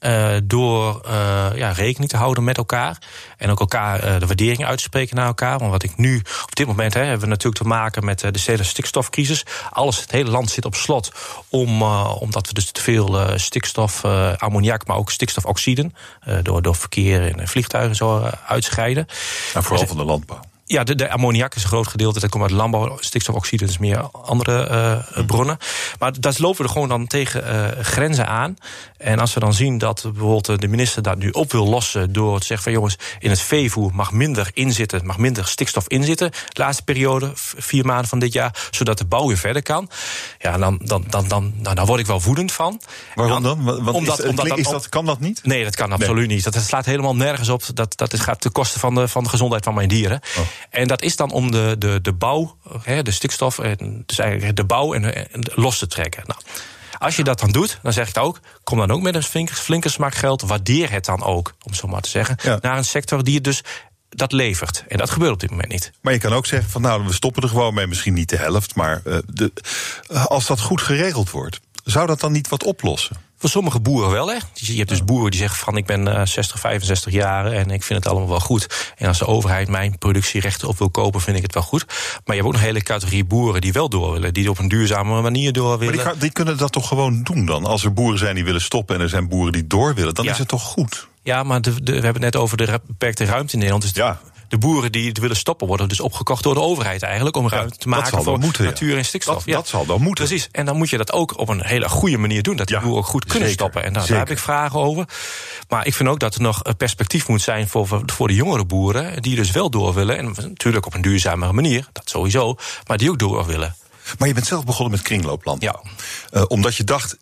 Uh, door uh, ja, rekening te houden met elkaar. En ook elkaar uh, de waardering uit te spreken naar elkaar. Want wat ik nu, op dit moment hè, hebben we natuurlijk te maken met de stedelijke stikstofcrisis. Alles, het hele land zit op slot. Om, omdat we dus te veel stikstof, ammoniak, maar ook stikstofoxiden. door, door verkeer en vliegtuigen zo uitscheiden. En vooral dus, van de landbouw. Ja, de, de, ammoniak is een groot gedeelte. Dat komt uit landbouw. Stikstofoxide is meer andere uh, bronnen. Maar daar lopen we gewoon dan tegen uh, grenzen aan. En als we dan zien dat bijvoorbeeld de minister dat nu op wil lossen... door te zeggen van jongens, in het veevoer mag minder inzitten... mag minder stikstof inzitten de laatste periode, vier maanden van dit jaar... zodat de bouw weer verder kan. Ja, dan, dan, dan, dan, nou, dan word ik wel woedend van. Waarom dan? Want omdat, is, omdat is dat, kan dat niet? Nee, dat kan absoluut niet. Dat, slaat helemaal nergens op. Dat, dat gaat ten koste van de, van de gezondheid van mijn dieren. Oh. En dat is dan om de, de, de bouw, de stikstof, dus eigenlijk de bouw en, los te trekken. Nou, als je dat dan doet, dan zeg ik ook, kom dan ook met een flinke, flinke smak geld. Waardeer het dan ook, om zo maar te zeggen, naar een sector die het dus dat levert. En dat gebeurt op dit moment niet. Maar je kan ook zeggen van nou, we stoppen er gewoon mee, misschien niet de helft, maar uh, de, als dat goed geregeld wordt, zou dat dan niet wat oplossen? Voor sommige boeren wel, hè. Je hebt dus boeren die zeggen van ik ben 60, eh, 65 jaar en ik vind het allemaal wel goed. En als de overheid mijn productierechten op wil kopen, vind ik het wel goed. Maar je hebt ook een hele categorie boeren die wel door willen, die op een duurzame manier door willen. Maar die, die kunnen dat toch gewoon doen dan? Als er boeren zijn die willen stoppen en er zijn boeren die door willen, dan is het toch goed? Ja, maar de, we hebben het net over de beperkte ruimte in Nederland. Dus ja de boeren die het willen stoppen worden dus opgekocht door de overheid eigenlijk. Om ruimte te maken voor moeten, natuur en stikstof. Dat, ja. dat, zal dan moeten. Precies. En dan moet je dat ook op een hele goede manier doen. Dat die boeren goed kunnen stoppen. En daar, daar, heb ik vragen over. Maar ik vind ook dat er nog een perspectief moet zijn voor, voor de jongere boeren. Die dus wel door willen. En natuurlijk op een duurzamere manier. Dat sowieso. Maar die ook door willen. Maar je bent zelf begonnen met kringloopland. Ja. Uh, omdat je dacht,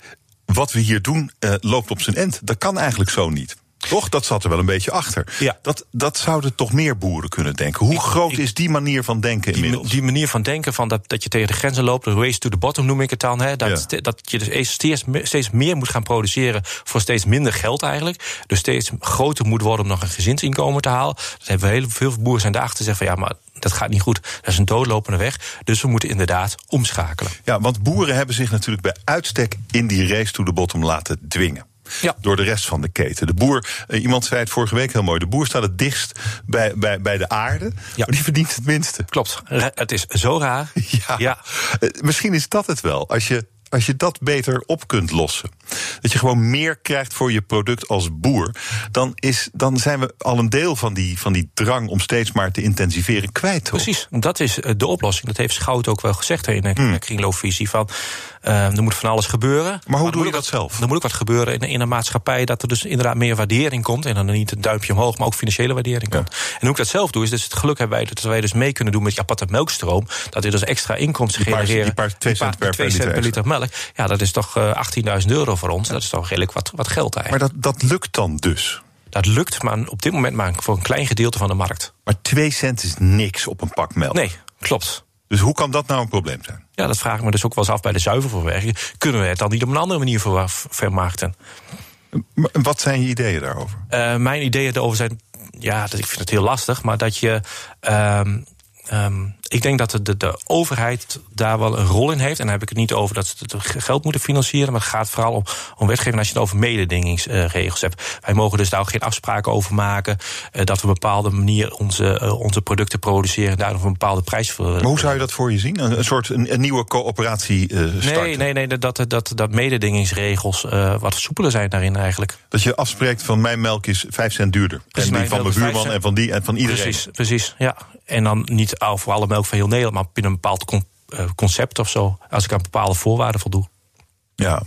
wat we hier doen uh, loopt op zijn end. Dat kan eigenlijk zo niet. Toch? Dat zat er wel een beetje achter. Ja. Dat, dat zouden toch meer boeren kunnen denken. Hoe groot is die manier van denken die, inmiddels? Die manier van denken, van dat, dat je tegen de grenzen loopt, de race to the bottom noem ik het dan. Hè, dat, dat je dus steeds, steeds meer moet gaan produceren voor steeds minder geld eigenlijk. Dus steeds groter moet worden om nog een gezinsinkomen te halen. Dat hebben we heel veel boeren zijn daarachter zeggen van ja, maar dat gaat niet goed. Dat is een doodlopende weg. Dus we moeten inderdaad omschakelen. Ja, want boeren hebben zich natuurlijk bij uitstek in die race to the bottom laten dwingen. Ja. Door de rest van de keten. De boer, eh, iemand zei het vorige week heel mooi. De boer staat het dichtst bij, bij, bij de aarde. Ja. Maar die verdient het minste. Klopt. Het is zo raar. Ja. ja. Eh, misschien is dat het wel. Als je als je dat beter op kunt lossen, dat je gewoon meer krijgt voor je product als boer, dan, is, dan zijn we al een deel van die, van die drang om steeds maar te intensiveren kwijt. Precies, dat is eh, de oplossing. Dat heeft Schout ook wel gezegd in de hmm. kringloopvisie. Van, uh, er moet van alles gebeuren. Maar hoe doe je dat zelf? Er moet ook wat gebeuren in, in een maatschappij dat er dus inderdaad meer waardering komt. En dan niet een duimpje omhoog, maar ook financiële waardering komt. En hoe ik dat zelf doe, is dus het geluk hebben wij dat wij dus mee kunnen doen met die aparte melkstroom. Dat we dus extra inkomsten genereren. Die paar 2 cent per, per liter melk. Ja, dat is toch 18.000 eh, euro voor ons. Dat is toch redelijk wat, wat geld eigenlijk. Maar dat, dat lukt dan dus? Dat lukt, maar op dit moment maar voor een klein gedeelte van de markt. Maar 2 cent is niks op een pak melk. Nee, klopt. Dus hoe kan dat nou een probleem zijn? Ja, dat vraag ik me dus ook wel eens af bij de zuivelverwerking. Kunnen we het dan niet op een andere manier vermarkten? Wat zijn je ideeën daarover? mijn ideeën daarover zijn, ja, ik vind het heel lastig, maar dat je. Ehm, ehm, ik denk dat de, de, overheid daar wel een rol in heeft. En dan heb ik het niet over dat ze het geld moeten financieren. Maar het gaat vooral om, om wetgeving als je het over mededingingsregels hebt. Wij mogen dus daar ook geen afspraken over maken. Uh, dat we op een bepaalde manier onze, uh, onze producten produceren. En daar een bepaalde prijs voor. Maar hoe zou je dat voor je zien? Een, een soort een, een, nieuwe coöperatie uh, starten? Nee, nee, nee dat, dat, dat mededingingsregels wat soepeler zijn daarin eigenlijk. Dat je afspreekt van mijn melk is 5 cent duurder. Precies, en die van mijn buurman en van die en van iedereen. Precies, precies ja. En dan niet voor alle melk van heel Nederland, maar binnen een bepaald eh, concept of zo. Als ik aan bepaalde voorwaarden voldoe. Ja.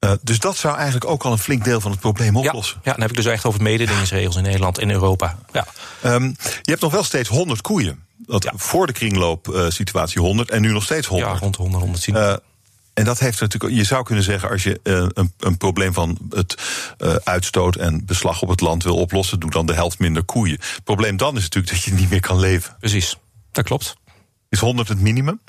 Uh, dus dat zou eigenlijk ook al een flink deel van het probleem oplossen. Ja, ja dan heb ik dus echt over mededingingsregels in Nederland en Europa. Ja. Um, je hebt nog wel steeds 100 koeien. Dat ja. voor de kringloopsituatie uh, 100 en nu nog steeds 100. Ja, rond 100, 110. Uh, en dat heeft natuurlijk, je zou kunnen zeggen, als je uh, een, een, probleem van het uh, uitstoot en beslag op het land wil oplossen, doe dan de helft minder koeien. Het probleem dan is natuurlijk dat je niet meer kan leven. Precies, dat klopt. Is 100 het minimum?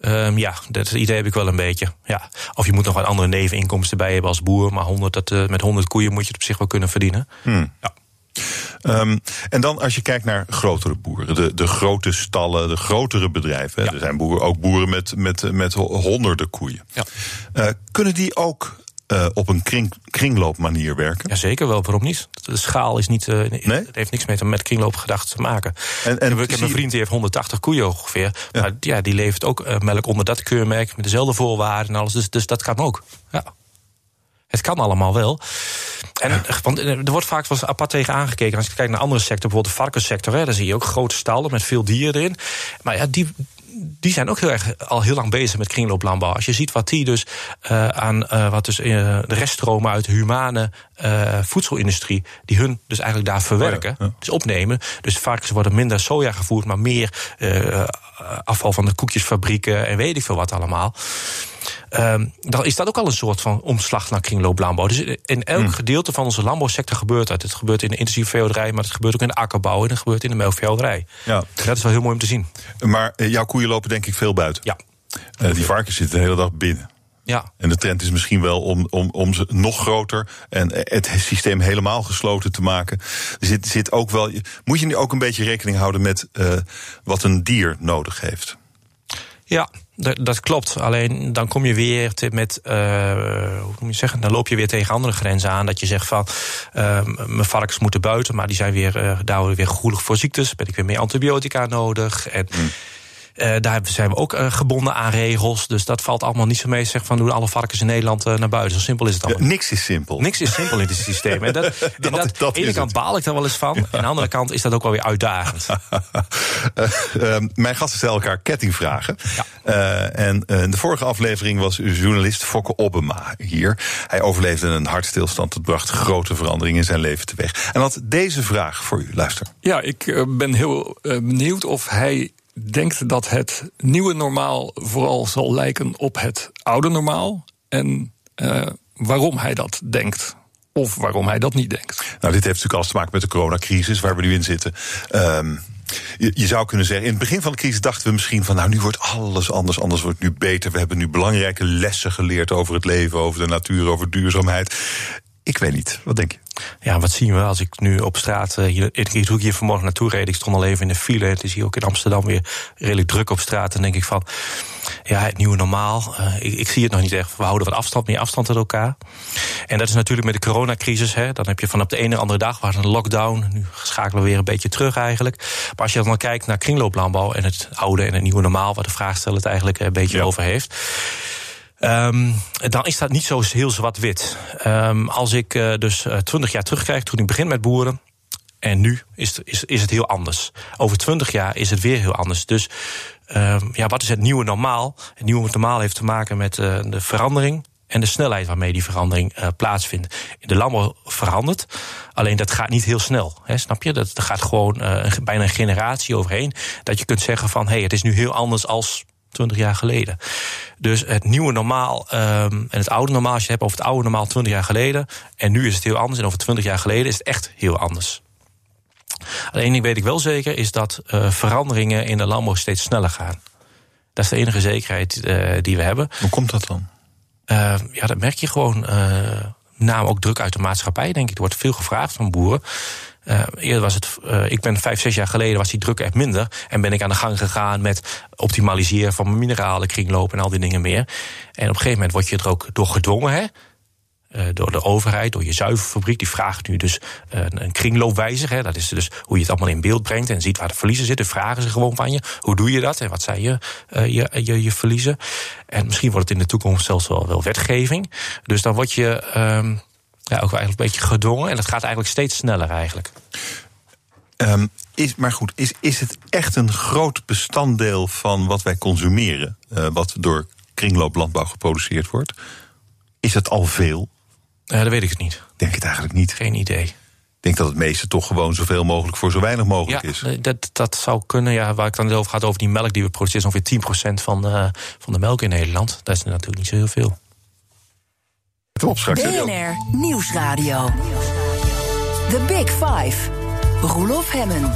Um, ja, dat idee heb ik wel een beetje. Ja. Of je moet nog wat andere neveninkomsten bij hebben als boer. Maar 100, dat, uh, met 100 koeien moet je het op zich wel kunnen verdienen. Hmm. Ja. Um, en dan als je kijkt naar grotere boeren, de, de grote stallen, de grotere bedrijven. Ja. Er zijn boeren, ook boeren met, met, met honderden koeien. Ja. Uh, kunnen die ook uh, op een kring, kringloopmanier werken? Jazeker wel, waarom niet? De schaal is niet, uh, nee? het heeft niks met, met kringloopgedachten te maken. En, en ik heb een vriend die heeft 180 koeien ongeveer. Ja. Maar ja, die levert ook melk onder dat keurmerk met dezelfde voorwaarden en alles. Dus, dus dat kan ook. Ja. Het kan allemaal wel. En, want er wordt vaak wel apart tegen aangekeken. Als je kijkt naar andere sectoren, bijvoorbeeld de varkenssector, hè, daar zie je ook grote stallen met veel dieren erin. Maar ja, die, die zijn ook heel erg al heel lang bezig met kringlooplandbouw. Als je ziet wat die dus uh, aan uh, wat dus uh, de reststromen uit de humane voedselindustrie, die hun dus eigenlijk daar verwerken, oh ja, ja. dus opnemen. Dus varkens worden minder soja gevoerd, maar meer afval van de koekjesfabrieken en weet ik veel wat allemaal. Um, dan is dat ook al een soort van omslag naar kringlooplandbouw. Dus in elk hmm. gedeelte van onze landbouwsector gebeurt dat. Het gebeurt in de intensieve veehouderij, maar het gebeurt ook in de akkerbouw en het gebeurt in de melkveehouderij. Ja. Dat is wel heel mooi om te zien. Maar jouw koeien lopen denk ik veel buiten. Ja. Uh, die varkens zitten de hele dag binnen. Ja. En de trend is misschien wel om, om, om ze nog groter en het systeem helemaal gesloten te maken. Er zit, zit ook wel, moet je nu ook een beetje rekening houden met uh, wat een dier nodig heeft? Ja, dat klopt. Alleen dan kom je weer met, uh, hoe moet je zeggen, dan loop je weer tegen andere grenzen aan. Dat je zegt van, uh, mijn varkens moeten buiten, maar die zijn weer, uh, daar weer gevoelig voor ziektes. Ben ik weer meer antibiotica nodig. En mm. Uh, daar zijn we ook uh, gebonden aan regels. Dus dat valt allemaal niet zo mee. Zeg van doen alle varkens in Nederland uh, naar buiten. Zo simpel is het allemaal. Ja, niks is simpel. Niks is simpel in dit systeem. En dat, dat, dat, dat, aan de ene kant baal ik daar wel eens van. Ja. Aan de andere kant is dat ook wel weer uitdagend. mijn gasten stellen elkaar kettingvragen. Ja. en in de vorige aflevering was journalist Fokke Obama hier. Hij overleefde een hartstilstand. Dat bracht grote veranderingen in zijn leven teweeg. En had deze vraag voor u. Luister. Ja, ik ben heel benieuwd of hij denkt dat het nieuwe normaal vooral zal lijken op het oude normaal. En uh, waarom hij dat denkt. Of waarom hij dat niet denkt. Nou, dit heeft natuurlijk alles te maken met de coronacrisis waar we nu in zitten. Um, je, je, zou kunnen zeggen, in het begin van de crisis dachten we misschien van, nou nu wordt alles anders, anders wordt nu beter. We hebben nu belangrijke lessen geleerd over het leven, over de natuur, over duurzaamheid. Ik weet niet. Wat denk je? Ja, wat zien we als ik nu op straat. Uh, hier, ik, hier vanmorgen naartoe reed, ik stond al even in de file. Het is hier ook in Amsterdam weer redelijk druk op straat. Dan denk ik van. Ja, het nieuwe normaal. Uh, ik, ik, zie het nog niet echt. We houden wat afstand, meer afstand tot elkaar. En dat is natuurlijk met de coronacrisis. Hè, dan heb je van op de ene andere dag was een lockdown. Nu schakelen we weer een beetje terug eigenlijk. Maar als je dan kijkt naar kringlooplandbouw en het oude en het nieuwe normaal, waar de vraagsteller het eigenlijk een beetje ja. over heeft Um, dan is dat niet zo heel zwart-wit. Um, als ik uh, dus twintig uh, jaar terugkijk, toen ik begin met boeren. En nu is het, is, is het heel anders. Over twintig jaar is het weer heel anders. Dus um, ja, wat is het nieuwe normaal? Het nieuwe normaal heeft te maken met uh, de verandering en de snelheid waarmee die verandering plaatsvindt. De landbouw verandert, alleen dat gaat niet heel snel. Hè, snap je? Dat, gaat gewoon bijna een generatie overheen. Dat je kunt zeggen van hé, hey, het is nu heel anders als 20 jaar geleden. Dus het nieuwe normaal um, en het oude normaal, als je hebt over het oude normaal 20 jaar geleden. En nu is het heel anders. En over 20 jaar geleden is het echt heel anders. Alleen ding weet ik wel zeker, is dat uh, veranderingen in de landbouw steeds sneller gaan. Dat is de enige zekerheid uh, die we hebben. Hoe komt dat dan? Uh, ja, dat merk je gewoon name ook druk uit de maatschappij, denk ik. Er wordt veel gevraagd van boeren. Uh, eerder was het, uh, ik ben vijf, zes jaar geleden was die druk echt minder. En ben ik aan de gang gegaan met optimaliseren van mijn mineralen, kringloop en al die dingen meer. En op een gegeven moment word je er ook door gedwongen, hè? Uh, door de overheid, door je zuivelfabriek. Die vraagt nu dus een, kringloopwijzer. Hè. Dat is dus hoe je het allemaal in beeld brengt en ziet waar de verliezen zitten. Vragen ze gewoon van je. Hoe doe je dat en wat zijn je, je, je, je, verliezen? En misschien wordt het in de toekomst zelfs wel, wel wetgeving. Dus dan word je. Ehm, ja, ook eigenlijk een beetje gedwongen. En dat gaat eigenlijk steeds sneller eigenlijk. Um, is, maar goed, is, is het echt een groot bestanddeel van wat wij consumeren, uh, wat door kringlooplandbouw geproduceerd wordt? Is het al veel? Uh, dat weet ik het niet. Denk het eigenlijk niet. Geen idee. Ik denk dat het meeste toch gewoon zoveel mogelijk voor zo weinig mogelijk ja, is. Dat, dat zou kunnen. Ja, waar ik dan over gaat over die melk die we produceren, is ongeveer 10% van, uh, van de melk in Nederland. Dat is natuurlijk niet zo heel veel. BNR Nieuwsradio. The Big Five. Roelof Hemmen.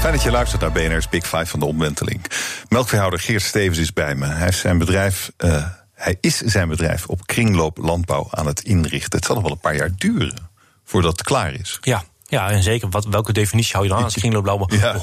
Fijn dat je luistert naar BNR's Big Five van de omwenteling. Melkveehouder Geert Stevens is bij me. Hij, heeft zijn bedrijf, uh, hij is zijn bedrijf op kringloop landbouw aan het inrichten. Het zal nog wel een paar jaar duren voordat het klaar is. Ja, ja, en zeker, wat, welke definitie hou je dan aan als kringloopblauw ja. 100%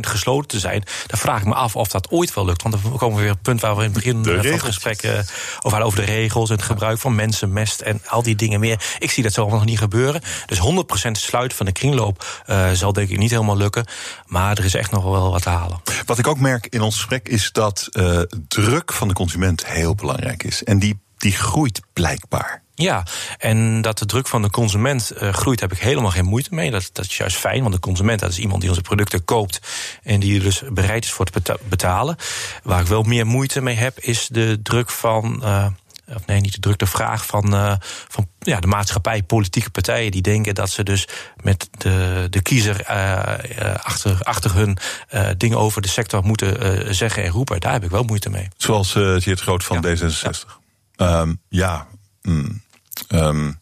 gesloten te zijn? Dan vraag ik me af of dat ooit wel lukt. Want dan komen we weer op het punt waar we in het begin van het gesprek uh, over hadden... over de regels en het gebruik van mensen, mest en al die dingen meer. Ik zie dat zo nog niet gebeuren. Dus 100% sluiten van de kringloop uh, zal denk ik niet helemaal lukken. Maar er is echt nog wel wat te halen. Wat ik ook merk in ons gesprek is dat uh, druk van de consument heel belangrijk is. En die, die groeit blijkbaar. Ja, en dat de druk van de consument uh, groeit, heb ik helemaal geen moeite mee. Dat, dat is juist fijn, want de consument dat is iemand die onze producten koopt en die er dus bereid is voor te betalen. Waar ik wel meer moeite mee heb, is de druk van. Uh, of nee, niet de druk, de vraag van, uh, van ja, de maatschappij, politieke partijen die denken dat ze dus met de, de kiezer uh, achter, achter hun uh, dingen over de sector moeten zeggen en roepen. Daar heb ik wel moeite mee. Zoals uh, het Groot van ja. D66. Ja, um, ja mm. Um,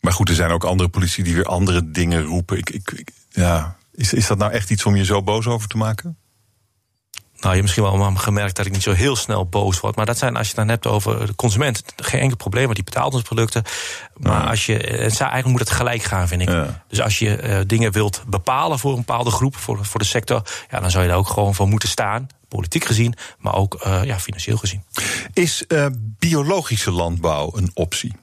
maar goed, er zijn ook andere politici die weer andere dingen roepen. Ik, ik, ik, ja. is, is dat nou echt iets om je zo boos over te maken? Nou, je hebt misschien wel gemerkt dat ik niet zo heel snel boos word. Maar dat zijn, als je het dan hebt over de consument, geen enkel probleem, want die betaalt onze producten. Maar als je, eigenlijk moet het gelijk gaan, vind ik. Ja. Dus als je uh, dingen wilt bepalen voor een bepaalde groep, voor, voor de sector, ja, dan zou je daar ook gewoon voor moeten staan. Politiek gezien, maar ook uh, ja, financieel gezien. Is uh, biologische landbouw een optie?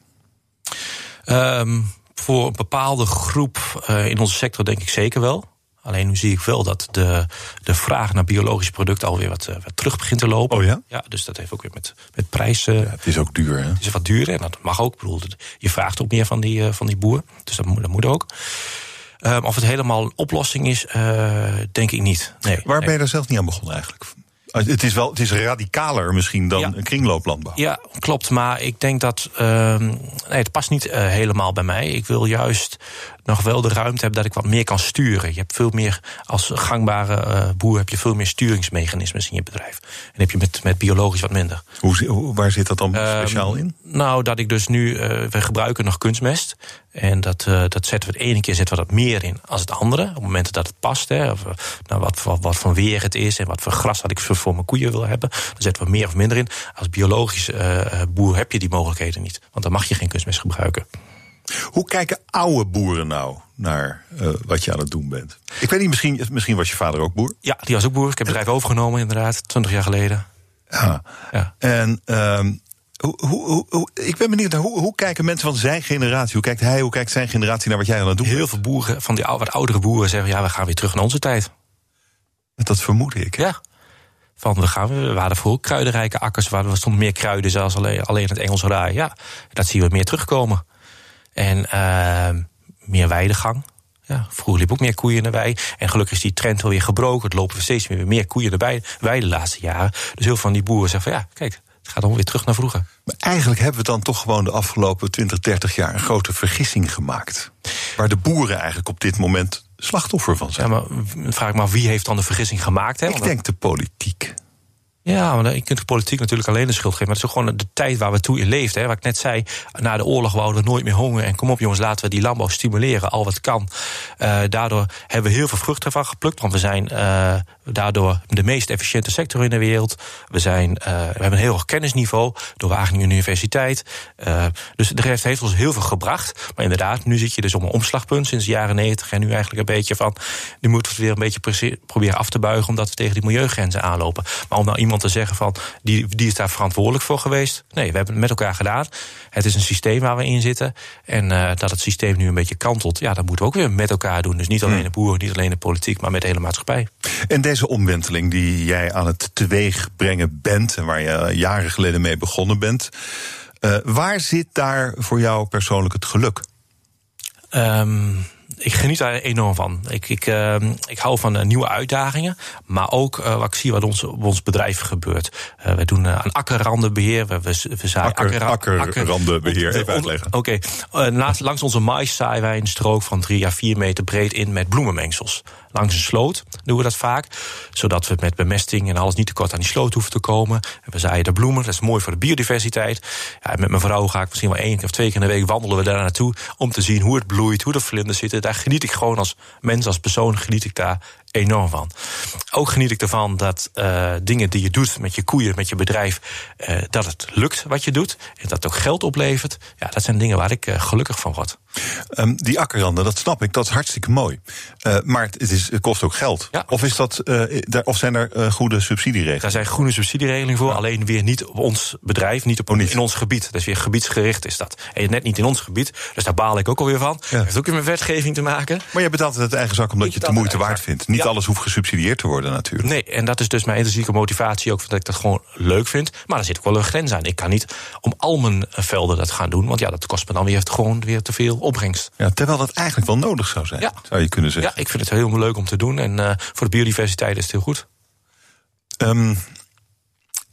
Um, voor een bepaalde groep uh, in onze sector denk ik zeker wel. Alleen nu zie ik wel dat de, de vraag naar biologische producten alweer wat, uh, wat terug begint te lopen. Oh ja? Ja, dus dat heeft ook weer met, met prijzen. Ja, het is ook duur, hè? Het is wat duurder en dat mag ook. Ik bedoel, je vraagt ook meer van die, uh, van die boer. Dus dat moet, dat moet ook. Um, of het helemaal een oplossing is, denk ik niet. Nee, Waar nee. ben je er zelf niet aan begonnen eigenlijk? Het is wel het is radicaler misschien dan ja. een kringlooplandbouw. Ja, klopt. Maar ik denk dat. Uh, nee, het past niet uh, helemaal bij mij. Ik wil juist nog wel de ruimte hebben dat ik wat meer kan sturen. Je hebt veel meer, als gangbare uh, boer heb je veel meer sturingsmechanismes in je bedrijf. En heb je met, met biologisch wat minder. Hoe, waar zit dat dan speciaal in? Nou, dat ik dus nu, uh, we gebruiken nog kunstmest. En dat, uh, dat zetten we het ene keer zetten we dat meer in als het andere. Op momenten dat het past. Hè, of nou, wat, wat, wat voor weer het is en wat voor gras dat ik voor, voor mijn koeien wil hebben. Dan zetten we meer of minder in. Als biologisch boer heb je die mogelijkheden niet. Want dan mag je geen kunstmest gebruiken. Hoe kijken oude boeren nou naar uh, wat je aan het doen bent? Ik weet niet, misschien, misschien was je vader ook boer? Ja, die was ook boer. Ik heb het bedrijf overgenomen, inderdaad, 20 jaar geleden. Ja. ja. En um, hoe, hoe, hoe, ik ben benieuwd, hoe, hoe kijken mensen van zijn generatie, hoe kijkt hij, hoe kijkt zijn generatie naar wat jij aan het doen Heel bent? veel boeren, van die wat oudere boeren, zeggen: ja, we gaan weer terug naar onze tijd. Dat vermoed ik. Ja. Van we gaan, we waren voor kruidenrijke akkers, waar er stonden meer kruiden, zelfs alleen, alleen het Engelse raai. Ja, dat zien we meer terugkomen. En uh, meer weidegang. Ja, vroeger liep ook meer koeien wei. En gelukkig is die trend wel weer gebroken. Het lopen we steeds meer, meer koeien in de wei de laatste jaren. Dus heel veel van die boeren zeggen van ja, kijk, het gaat dan weer terug naar vroeger. Maar eigenlijk hebben we dan toch gewoon de afgelopen 20, 30 jaar een grote vergissing gemaakt. Waar de boeren eigenlijk op dit moment slachtoffer van zijn. Ja, maar vraag ik me af, wie heeft dan de vergissing gemaakt? Hè? Ik denk de politiek. Ja, maar je kunt de politiek natuurlijk alleen de schuld geven. Maar het is gewoon de tijd waar we toe in leefden. Hè. Wat ik net zei, na de oorlog wouden we nooit meer honger. En kom op jongens, laten we die landbouw stimuleren, al wat kan. Uh, daardoor hebben we heel veel vruchten van geplukt. Want we zijn uh, daardoor de meest efficiënte sector in de wereld. We, zijn, uh, we hebben een heel hoog kennisniveau door Wageningen Universiteit. dus de rest heeft ons heel veel gebracht. Maar inderdaad, nu zit je dus op een omslagpunt sinds de jaren negentig. En nu eigenlijk een beetje van, nu moeten we het weer een beetje proberen af te buigen... omdat we tegen die milieugrenzen aanlopen. Maar om nou iemand te zeggen van die, die is daar verantwoordelijk voor geweest. Nee, we hebben het met elkaar gedaan. Het is een systeem waar we in zitten. En uh, dat het systeem nu een beetje kantelt, ja, dat moeten we ook weer met elkaar doen. Dus niet alleen de boeren, niet alleen de politiek, maar met de hele maatschappij. En deze omwenteling die jij aan het teweeg brengen bent en waar je jaren geleden mee begonnen bent, uh, waar zit daar voor jou persoonlijk het geluk? Um, ik geniet daar enorm van. Ik, ik, uh, ik hou van uh, nieuwe uitdagingen. Maar ook uh, wat ik zie wat ons, op ons bedrijf gebeurt. we doen aan akkerrandenbeheer. We, we, we zaaien akker, akker, akkerrandenbeheer, even uitleggen. Oké, okay. langs onze mais zaaien wij een strook van drie à vier meter breed in met bloemenmengsels langs een sloot doen we dat vaak. Zodat we met bemesting en alles niet tekort aan die sloot hoeven te komen. En we zaaien de bloemen, dat is mooi voor de biodiversiteit. Ja, met mijn vrouw ga ik misschien wel één of twee keer in de week wandelen we daar naartoe. Om te zien hoe het bloeit, hoe de vlinders zitten. Daar geniet ik gewoon als mens, als persoon, geniet ik daar enorm van. Ook geniet ik ervan dat uh, dingen die je doet met je koeien, met je bedrijf, uh, dat het lukt wat je doet. En dat het ook geld oplevert. Ja, dat zijn dingen waar ik uh, gelukkig van word. Um, die akkerranden, dat snap ik, dat is hartstikke mooi. maar het, is, het kost ook geld. Ja. Of, is dat, daar, of zijn er goede subsidieregelingen? Daar zijn goede subsidieregelingen voor, ja. alleen weer niet op ons bedrijf, niet, op, oh, niet in ons gebied. Is weer gebiedsgericht is dat. En net niet in ons gebied, dus daar baal ik ook alweer van. Ja. Dat heeft ook weer met wetgeving te maken. Maar je betaalt het uit eigen zak omdat je het de moeite waard vindt. Niet alles hoeft gesubsidieerd te worden natuurlijk. Nee, en dat is dus mijn intrinsieke motivatie ook, dat ik dat gewoon leuk vind. Maar daar zit ook wel een grens aan. Ik kan niet om al mijn velden dat gaan doen, want ja, dat kost me dan weer gewoon weer te veel opbrengst. Ja, terwijl dat eigenlijk wel nodig zou zijn, ja. zou je kunnen zeggen. Ja, ik vind het heel leuk om te doen en uh, voor de biodiversiteit is het heel goed. Um,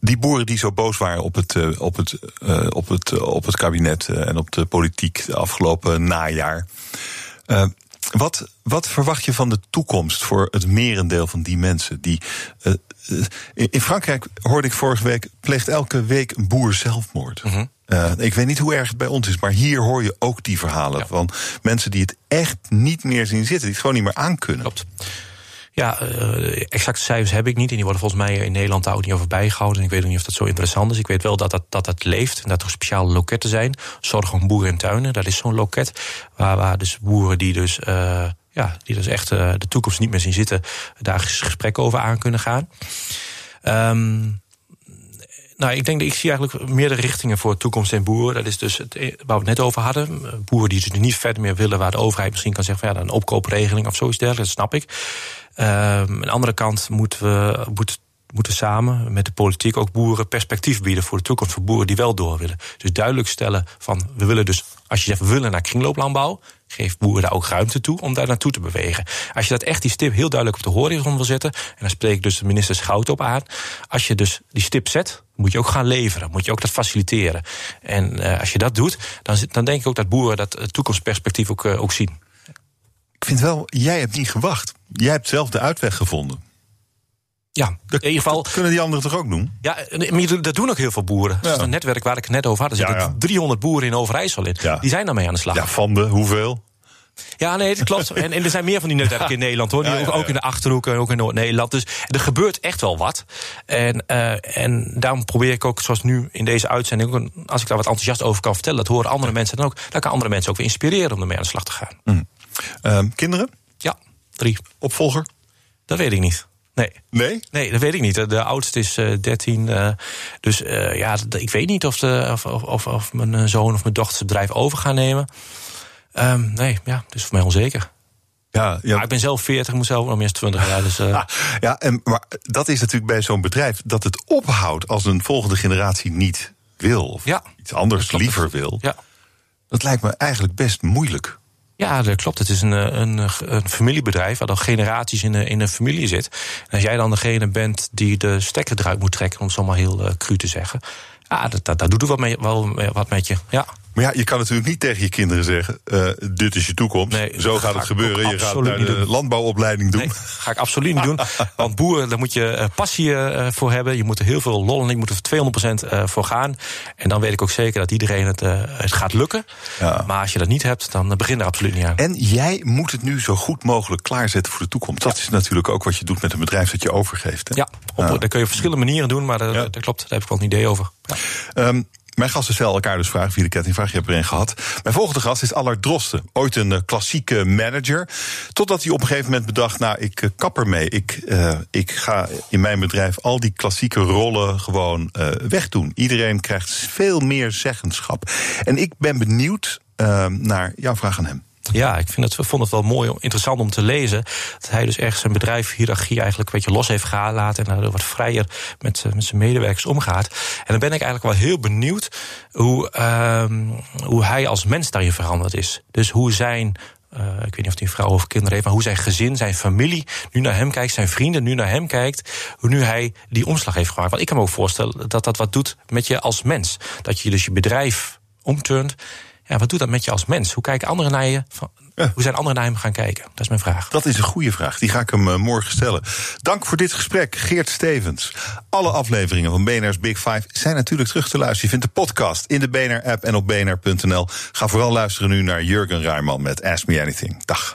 die boeren die zo boos waren op het, uh, op het, uh, op het, op het kabinet en op de politiek de afgelopen najaar. Wat, wat verwacht je van de toekomst voor het merendeel van die mensen? Die, uh, in Frankrijk hoorde ik vorige week, pleegt elke week een boer zelfmoord. Mm uh, ik weet niet hoe erg het bij ons is, maar hier hoor je ook die verhalen ja. van mensen die het echt niet meer zien zitten, die het gewoon niet meer aankunnen. Klopt. Ja, uh, exacte cijfers heb ik niet. En die worden volgens mij in Nederland daar ook niet over bijgehouden. En ik weet ook niet of dat zo interessant is. Ik weet wel dat dat, dat, dat leeft en dat er speciale loketten zijn. Zorg om boeren en tuinen, dat is zo'n loket. Waar, waar dus boeren die dus, uh, ja, die dus echt uh, de toekomst niet meer zien zitten, daar gesprekken over aan kunnen gaan. Um, nou, ik denk dat ik zie eigenlijk meerdere richtingen voor toekomst en boeren. Dat is dus het, waar we het net over hadden. Boeren die dus niet verder meer willen, waar de overheid misschien kan zeggen van ja, een opkoopregeling of zoiets dergelijks, dat snap ik. Um, aan de andere kant moeten we moet, moeten samen met de politiek ook boeren perspectief bieden voor de toekomst. Voor boeren die wel door willen. Dus duidelijk stellen van we willen dus, als je zegt we willen naar kringlooplandbouw, geef boeren daar ook ruimte toe om daar naartoe te bewegen. Als je dat echt die stip heel duidelijk op de horizon wil zetten, en dan spreek ik dus de minister Schout op aan. Als je dus die stip zet, moet je ook gaan leveren. Moet je ook dat faciliteren. En uh, als je dat doet, dan, dan denk ik ook dat boeren dat toekomstperspectief ook, uh, ook zien. Ik vind wel, jij hebt niet gewacht. Jij hebt zelf de uitweg gevonden. Ja, in ieder geval. Dat kunnen die anderen toch ook doen? Ja, dat doen ook heel veel boeren. Ja. Dus het netwerk waar ik het net over had, er zitten ja, ja. 300 boeren in Overijssel in. Die zijn daarmee aan de slag. Ja, van de hoeveel? Ja, nee, dat klopt. En, en er zijn meer van die netwerken in Nederland hoor. Die ook, ook, in de achterhoek en ook in Noord-Nederland. Dus er gebeurt echt wel wat. En, uh, en daarom probeer ik ook, zoals nu in deze uitzending, als ik daar wat enthousiast over kan vertellen, dat horen andere mensen dan ook. Dan kan andere mensen ook weer inspireren om ermee aan de slag te gaan. Mm. Uh, kinderen? Ja, drie. Opvolger? Dat weet ik niet. Nee. Nee? Nee, dat weet ik niet. De oudste is uh, 13. Uh, dus uh, ja, ik weet niet of, de, of, of, of, mijn zoon of mijn dochter het bedrijf over gaan nemen. Um, nee, ja, dus voor mij onzeker. Ja, ja. Maar ik ben zelf 40, ik moet zelf nog meer 20 jaar. Dus, ja, en, maar dat is natuurlijk bij zo'n bedrijf dat het ophoudt als een volgende generatie niet wil. Of ja, iets anders liever wil. Ja. Dat lijkt me eigenlijk best moeilijk. Ja, dat klopt. Het is een, een, een familiebedrijf waar al generaties in een, in een familie zit. En als jij dan degene bent die de stekker eruit moet trekken, om het zo maar heel cru te zeggen. Ja, dat, dat, dat doet er wat, mee, wel wat met je. Ja. Maar ja, je kan natuurlijk niet tegen je kinderen zeggen: uh, dit is je toekomst. Nee, Zo gaat het gebeuren. Je gaat naar de landbouwopleiding doen. Nee, ga ik absoluut niet doen. Want boeren, daar moet je uh, passie uh, voor hebben. Je moet er heel veel lol en ik moet er 200% voor gaan. En dan weet ik ook zeker dat iedereen het, het gaat lukken. Ja. Maar als je dat niet hebt, dan begin er absoluut niet aan. En jij moet het nu zo goed mogelijk klaarzetten voor de toekomst. Dat is natuurlijk ook wat je doet met een bedrijf dat je overgeeft. Hè? Ja, op, dat kun je op verschillende manieren doen, maar dat, dat klopt. Daar heb ik wel een idee over. Ja. Um, mijn gasten stellen elkaar dus vragen via de kettingvraag. Je hebt er een gehad. Mijn volgende gast is Allard Drosten. Ooit een uh, klassieke manager. Totdat hij op een gegeven moment bedacht... nou, ik uh, kap ermee. Ik, uh, ik ga in mijn bedrijf al die klassieke rollen gewoon wegdoen. Iedereen krijgt veel meer zeggenschap. En ik ben benieuwd naar jouw vraag aan hem. Ja, ik vind het, vond het wel mooi, interessant om te lezen. Dat hij dus echt zijn bedrijf, hiërarchie eigenlijk een beetje los heeft gelaten. En daardoor wat vrijer met, met zijn medewerkers omgaat. En dan ben ik eigenlijk wel heel benieuwd hoe, um, hoe hij als mens daarin veranderd is. Dus hoe zijn uh, ik weet niet of hij een vrouw of kinderen heeft, maar hoe zijn gezin, zijn familie nu naar hem kijkt, zijn vrienden nu naar hem kijkt, hoe nu hij die omslag heeft gemaakt. Want ik kan me ook voorstellen dat dat wat doet met je als mens. Dat je dus je bedrijf omturnt ja, wat doet dat met je als mens? Hoe kijken anderen naar je? Hoe zijn anderen naar hem gaan kijken? Dat is mijn vraag. Dat is een goede vraag. Die ga ik hem uh, morgen stellen. Dank voor dit gesprek, Geert Stevens. Alle afleveringen van BNR's Big Five zijn natuurlijk terug te luisteren. Je vindt de podcast in de BNR-app en op bnr.nl. Ga vooral luisteren nu naar Jurgen Rijman met Ask Me Anything. Dag.